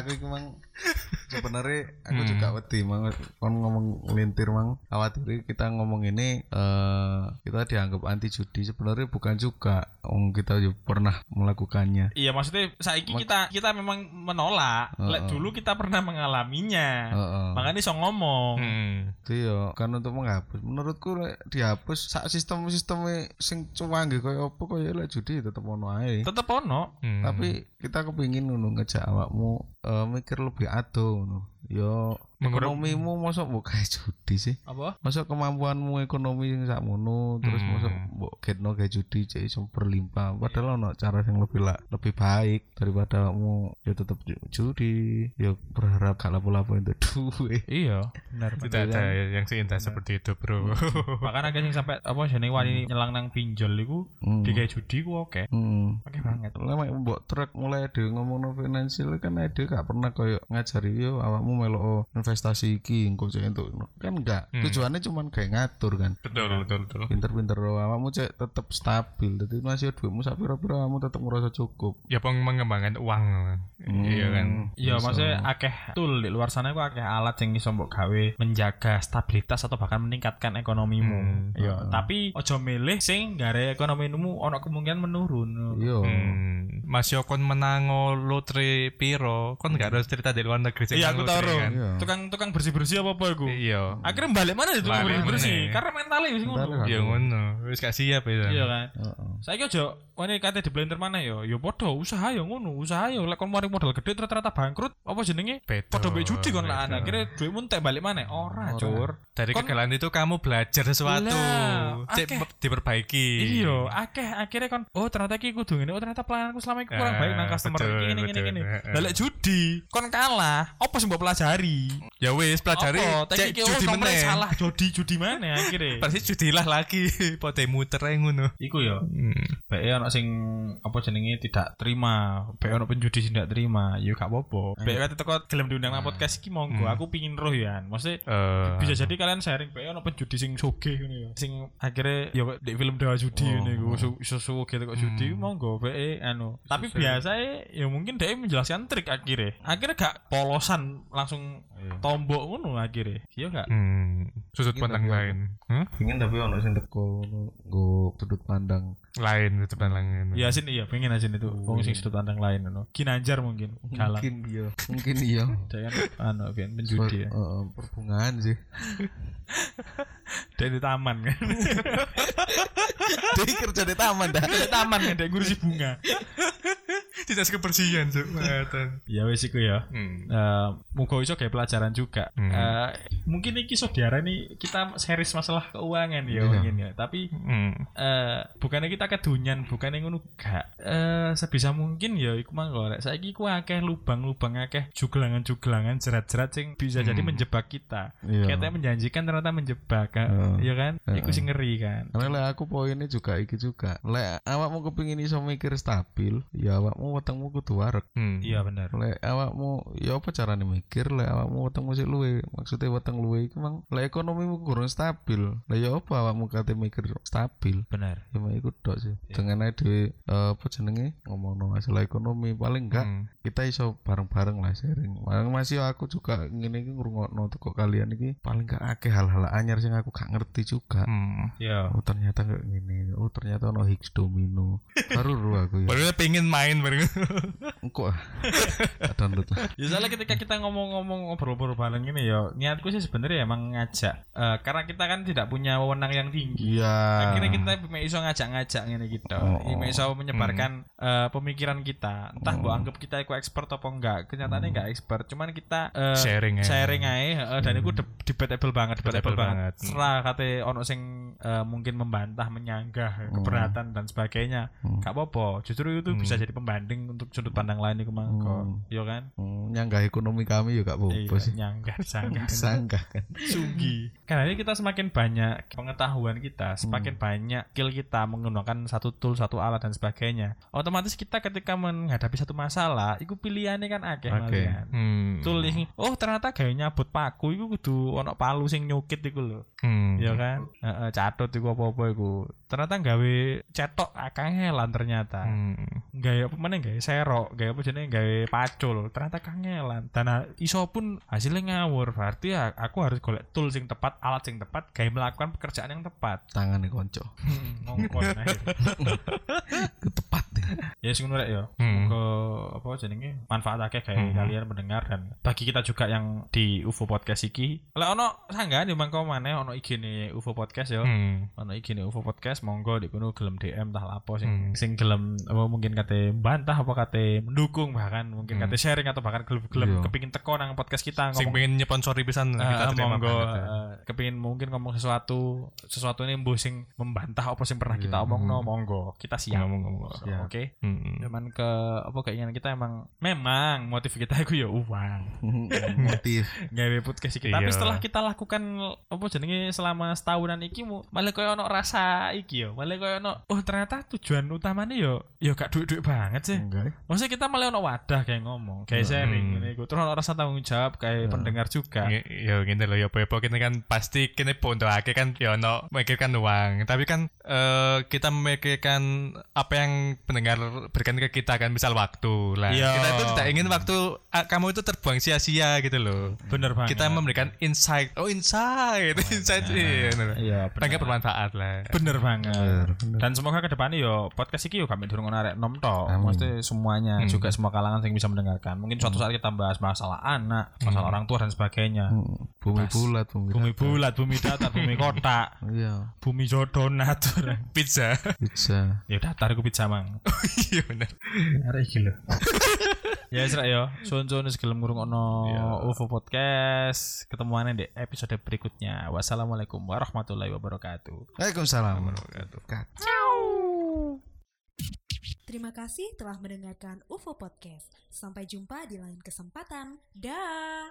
Speaker 2: aku
Speaker 4: aku mang sebenarnya aku
Speaker 5: Hmm.
Speaker 4: juga wedi mang kon ngomong lintir mang khawatir kita ngomong ini eh kita dianggap anti judi sebenarnya bukan juga Wong kita juga pernah melakukannya
Speaker 2: Iya maksudnya saiki kita kita memang menolak. Lek
Speaker 4: Heeh.
Speaker 2: dulu kita pernah mengalaminya.
Speaker 4: Heeh.
Speaker 2: Makanya iso ngomong.
Speaker 5: Hmm.
Speaker 4: itu ya kan untuk menghapus menurutku lek dihapus sak sistem sistemnya sing cuwangi koyo apa koyo lek judi tetep ono ae
Speaker 2: Tetep ono.
Speaker 5: Hmm.
Speaker 4: tapi kita kepingin ngono ngejak awakmu eh, mikir lebih ngono yo ekonomimu mosok mbok kayak judi sih
Speaker 2: Apa?
Speaker 4: masa kemampuanmu ekonomi yang sakmono terus
Speaker 5: Hmm.
Speaker 4: masa mbok getno kayak judi cek iso berlimpah padahal ono cara yang lebih lah lebih baik daripada kamu ya tetap ju- judi ya berharap gak lapo-lapo itu duit
Speaker 2: Iya, benar.
Speaker 5: Tidak ada yang seindah seperti itu, Bro.
Speaker 2: Bahkan ada yang sampai apa jenenge wani nyelang nang pinjol iku
Speaker 4: Hmm.
Speaker 2: di kayak judi ku oke.
Speaker 4: hmm.
Speaker 2: Oke banget.
Speaker 4: Lah mek mbok truk mulai ada ngomong no finansial kan ada gak pernah koyo ngajari yo awakmu melok investasi iki engko cek entuk. Kan enggak.
Speaker 5: Hmm.
Speaker 4: tujuannya cuman kayak ngatur kan.
Speaker 5: Betul betul betul.
Speaker 4: Pinter-pinter awakmu cek tetep stabil. Dadi masih duitmu sak pira-pira awakmu tetep ngerasa cukup.
Speaker 5: Ya peng mengembangkan uang iya kan.
Speaker 2: Iya, maksudnya akeh tool di luar sana ku akeh alat yang iso mbok gawe menjaga stabilitas atau bahkan meningkatkan ekonomimu.
Speaker 5: Hmm.
Speaker 2: Iya, tapi ojo milih sing gare ekonomimu ono kemungkinan menurun.
Speaker 4: iya.
Speaker 5: Hmm. Mas yo kon menango lotre piro, kon gak harus cerita di luar negeri
Speaker 2: Iya, aku
Speaker 5: menang kan?
Speaker 4: Iya.
Speaker 2: Tukang tukang bersih-bersih apa-apa iku.
Speaker 5: Iya.
Speaker 2: Akhirnya balik mana itu
Speaker 5: Balik
Speaker 2: bersih-bersih karena mentalnya wis ngono.
Speaker 5: Iya ngono, wis gak siap ya.
Speaker 2: Iya kan.
Speaker 4: Heeh.
Speaker 2: Saya ojo wani kate di blender mana yo, yo podo usaha yo ngono, usaha yo lek kon mari modal gede ternyata bangkrut, apa jenenge?
Speaker 5: Betul,
Speaker 2: Podo mbek judi kon lah
Speaker 5: betul.
Speaker 2: akhirnya duitmu entek balik mana? Ora, cur.
Speaker 5: Dari kegagalan itu kamu belajar sesuatu, cek diperbaiki.
Speaker 2: Iya, akeh akhirnya kon oh ternyata iki kudu ngene, oh ternyata pelayananku selama ini kurang
Speaker 5: Eh,
Speaker 2: baik nang customer.
Speaker 5: Eh, eh.
Speaker 2: Lah lek judi, kon kalah, apa sing mbok pelajari?
Speaker 5: Ya wis pelajari
Speaker 2: Apa?
Speaker 5: cek
Speaker 2: oh,
Speaker 5: judi meneh.
Speaker 2: salah judi judi mana akhirnya?
Speaker 5: Pasti judilah lagi, pote muter ngono.
Speaker 2: Iku yo.
Speaker 5: Hmm.
Speaker 2: Bae ono sing apa jenenge tidak terima, bae ono penjudi sing tidak terima, yo gak apa-apa. Bae kate teko gelem diundang nang podcast iki monggo,
Speaker 5: Hmm.
Speaker 2: aku pingin roh ya. Maksudnya
Speaker 5: Eh,
Speaker 2: bisa jadi kalian sharing bae ono penjudi sing soge ngono ya. Sing akhirnya ya di film Dewa Judi
Speaker 4: Oh.
Speaker 2: ngene iku su- iso soge kok judi
Speaker 5: Hmm.
Speaker 2: monggo bae anu. Tapi biasa ya mungkin dia menjelaskan trik akhirnya. Akhirnya gak polosan langsung tombok ngono akhirnya. Iya gak?
Speaker 5: Hmm, sudut pandang
Speaker 4: iya.
Speaker 5: lain. Hmm?
Speaker 4: Pengen tapi ono sing teko nggo sudut pandang
Speaker 5: Lain sudut pandang lain.
Speaker 2: Ya sini iya pengen aja itu. Wong sing sudut pandang lain ngono. Kinanjar mungkin. Galang.
Speaker 4: mungkin iya mungkin iya
Speaker 2: kan anu biar penjudi ya.
Speaker 4: Heeh, perbungaan sih
Speaker 2: Dia di taman kan.
Speaker 4: dia kerja di taman dah
Speaker 2: Di taman kan dia ngurusi bunga.
Speaker 5: Dinas kebersihan, Cuk. Kelihatan.
Speaker 2: Ya wis iku ya.
Speaker 5: Hmm.
Speaker 2: Eh, muga iso kayak pelajaran juga.
Speaker 5: Hmm.
Speaker 2: Eh, mungkin iki iso diarani kita series masalah keuangan ya mungkin ya. Tapi
Speaker 5: Hmm.
Speaker 2: eh bukannya kita kedunyan, bukannya ngono gak. Eh sebisa mungkin ya iku mangko rek. Saiki ku akeh lubang-lubang akeh juglangan-juglangan jerat-jerat sing bisa jadi
Speaker 5: Hmm.
Speaker 2: menjebak kita.
Speaker 4: Iya.
Speaker 2: Kita menjanjikan ternyata menjebak kan.
Speaker 4: Heeh.
Speaker 2: Iya kan? Iku
Speaker 4: Heeh.
Speaker 2: sing ngeri kan.
Speaker 4: Karena lek aku poinnya juga iki juga. Lek awakmu kepingin iso mikir stabil, ya awakmu wetengmu kudu wareg.
Speaker 5: Hmm.
Speaker 2: Iya benar.
Speaker 4: Lek awakmu ya apa carane mikir lek awakmu wetengmu sik luwe. Maksudnya weteng luwe iki mang lek ekonomimu kurang stabil. Lah ya apa awakmu kate mikir stabil?
Speaker 2: Benar.
Speaker 4: Ya mah iku tok sih. Dengan ae dhewe eh, apa jenenge ngomongno masalah ekonomi paling enggak
Speaker 5: Hmm.
Speaker 4: kita iso bareng-bareng lah sharing. Bareng masih aku juga ngene iki ngrungokno teko kalian iki paling gak akeh hal-hal anyar sing aku gak ngerti juga.
Speaker 5: Hmm.
Speaker 2: Iya.
Speaker 4: Oh ternyata kayak gini. Oh ternyata ono Higgs domino. Baru ru aku ya.
Speaker 5: Baru pengen main bareng.
Speaker 4: Tak download lah.
Speaker 2: Ya soalnya ketika kita ngomong-ngomong ngobrol-ngobrol bareng ini ya niatku sih sebenarnya emang ngajak Eh, karena kita kan tidak punya wewenang yang tinggi.
Speaker 4: Iya.
Speaker 2: Akhirnya kita bisa iso ngajak-ngajak ngene gitu.
Speaker 4: Oh,
Speaker 2: Ini iso menyebarkan eh, pemikiran kita. Entah mbok anggap kita iku expert apa enggak. Kenyataannya enggak expert, cuman kita eh,
Speaker 5: Sharing ya.
Speaker 2: sharing ae heeh, dan itu de- debatable banget, debatable
Speaker 5: Debatable
Speaker 2: banget.
Speaker 5: banget.
Speaker 2: Serah kate ono sing eh, mungkin membantah, menyanggah, keberatan dan sebagainya.
Speaker 4: Hmm.
Speaker 2: Gak apa-apa. Justru itu
Speaker 5: Hmm.
Speaker 2: bisa jadi pembanding untuk sudut pandang lain iku mangko.
Speaker 4: Hmm.
Speaker 2: Iya kan?
Speaker 4: Hmm, nyanggah ekonomi kami juga apa
Speaker 2: Iya,
Speaker 4: sih.
Speaker 2: nyanggah, sanggah.
Speaker 4: Sanggah kan.
Speaker 2: Sugi. Karena ini kita semakin banyak pengetahuan kita, semakin banyak skill kita menggunakan satu tool, satu alat dan sebagainya. Otomatis kita ketika menghadapi satu masalah, itu pilihannya kan akeh
Speaker 4: Akeh.
Speaker 2: malian.
Speaker 5: Hmm.
Speaker 2: Tool ini, oh ternyata gawe nyabut paku itu kudu ono palu sing nyukit iku lho.
Speaker 5: Hmm.
Speaker 2: Ya kan? Heeh, catut iku apa-apa iku. Ternyata gawe cetok kangelan ternyata.
Speaker 5: Hmm.
Speaker 2: Gawe apa meneh gawe serok, gawe apa jenenge gawe pacul. Ternyata kangelan. Dan iso pun hasilnya ngawur. Berarti ya aku harus golek tool sing tepat, alat sing tepat, gawe melakukan pekerjaan yang tepat.
Speaker 4: Tangannya konco.
Speaker 2: Ngongkon akhirnya.
Speaker 4: Itu tepat deh.
Speaker 2: Ya sing ngono ya.
Speaker 5: Hmm.
Speaker 2: Ke apa jenenge manfaat akeh gawe
Speaker 5: Hmm.
Speaker 2: kalian mendengar dan bagi kita juga yang di UFO podcast iki. Lek ono sanggahan di mangko maneh ono IG ne UFO podcast ya.
Speaker 5: Hmm.
Speaker 2: ono iki nih UFO podcast monggo di kono gelem DM tah lapo sing
Speaker 5: Hmm.
Speaker 2: sing gelem apa mungkin kate bantah apa kate mendukung bahkan mungkin
Speaker 5: Hmm.
Speaker 2: kate sharing atau bahkan gelem gelem
Speaker 4: Iya.
Speaker 2: kepingin teko nang podcast kita
Speaker 5: Sing
Speaker 2: ngomong
Speaker 5: pengen nyponsori pisan
Speaker 2: Eh,
Speaker 5: kita terima
Speaker 2: monggo
Speaker 5: banget. ya.
Speaker 2: eh, kepingin mungkin ngomong sesuatu sesuatu ini mbuh sing membantah apa sing pernah kita
Speaker 4: Iya.
Speaker 2: omongno monggo kita siap
Speaker 5: Ngomong-ngomong.
Speaker 2: oke wae.
Speaker 5: Mm-mm.
Speaker 2: Cuman ke apa keinginan kita emang memang motif kita itu ya uang.
Speaker 4: motif
Speaker 2: Gawe podcast iki. Tapi
Speaker 5: Iya.
Speaker 2: setelah kita lakukan apa jenenge selama setahunan iki mu, malah koyo ono rasa iki yo. Malah koyo ono oh ternyata tujuan utamanya yo yo gak duit-duit banget sih.
Speaker 4: Enggak
Speaker 2: Maksudnya kita malah ono wadah kayak ngomong, kayak sharing ngene iku. Terus ono rasa tanggung jawab kayak pendengar juga.
Speaker 5: Ya gini loh ya apa kita kan pasti kini ponto ake kan ya no memikirkan uang tapi kan eh, kita memikirkan apa yang pendengar berikan ke kita kan misal waktu lah
Speaker 2: Iya.
Speaker 5: kita itu tidak ingin waktu ah, kamu itu terbuang sia-sia gitu loh
Speaker 2: Bener banget.
Speaker 5: kita memberikan insight oh insight insight iya
Speaker 2: Iya, bener.
Speaker 5: bermanfaat lah
Speaker 2: Bener banget. Dan semoga ke depannya yo podcast iki yo kami durung ono arek nom tok. Maksudnya semuanya
Speaker 5: Hmm.
Speaker 2: juga semua kalangan yang bisa mendengarkan. Mungkin suatu saat kita bahas masalah anak, masalah orang tua dan sebagainya.
Speaker 4: bumi bulat bumi,
Speaker 2: Bumi bulat, bumi datar, bumi kotak,
Speaker 4: iya
Speaker 2: bumi donat.
Speaker 5: pizza
Speaker 4: bisa
Speaker 2: ya datar iku pizza mang.
Speaker 5: iya bener
Speaker 2: Arek iki lho. ya wis Rek, yo, sun-sun wis gelem ngrungokno UFO podcast. Ketemuannya di episode berikutnya. Wassalamualaikum warahmatullahi wabarakatuh.
Speaker 4: Waalaikumsalam
Speaker 1: Terima kasih telah mendengarkan UFO Podcast. Sampai jumpa di lain kesempatan. Dah.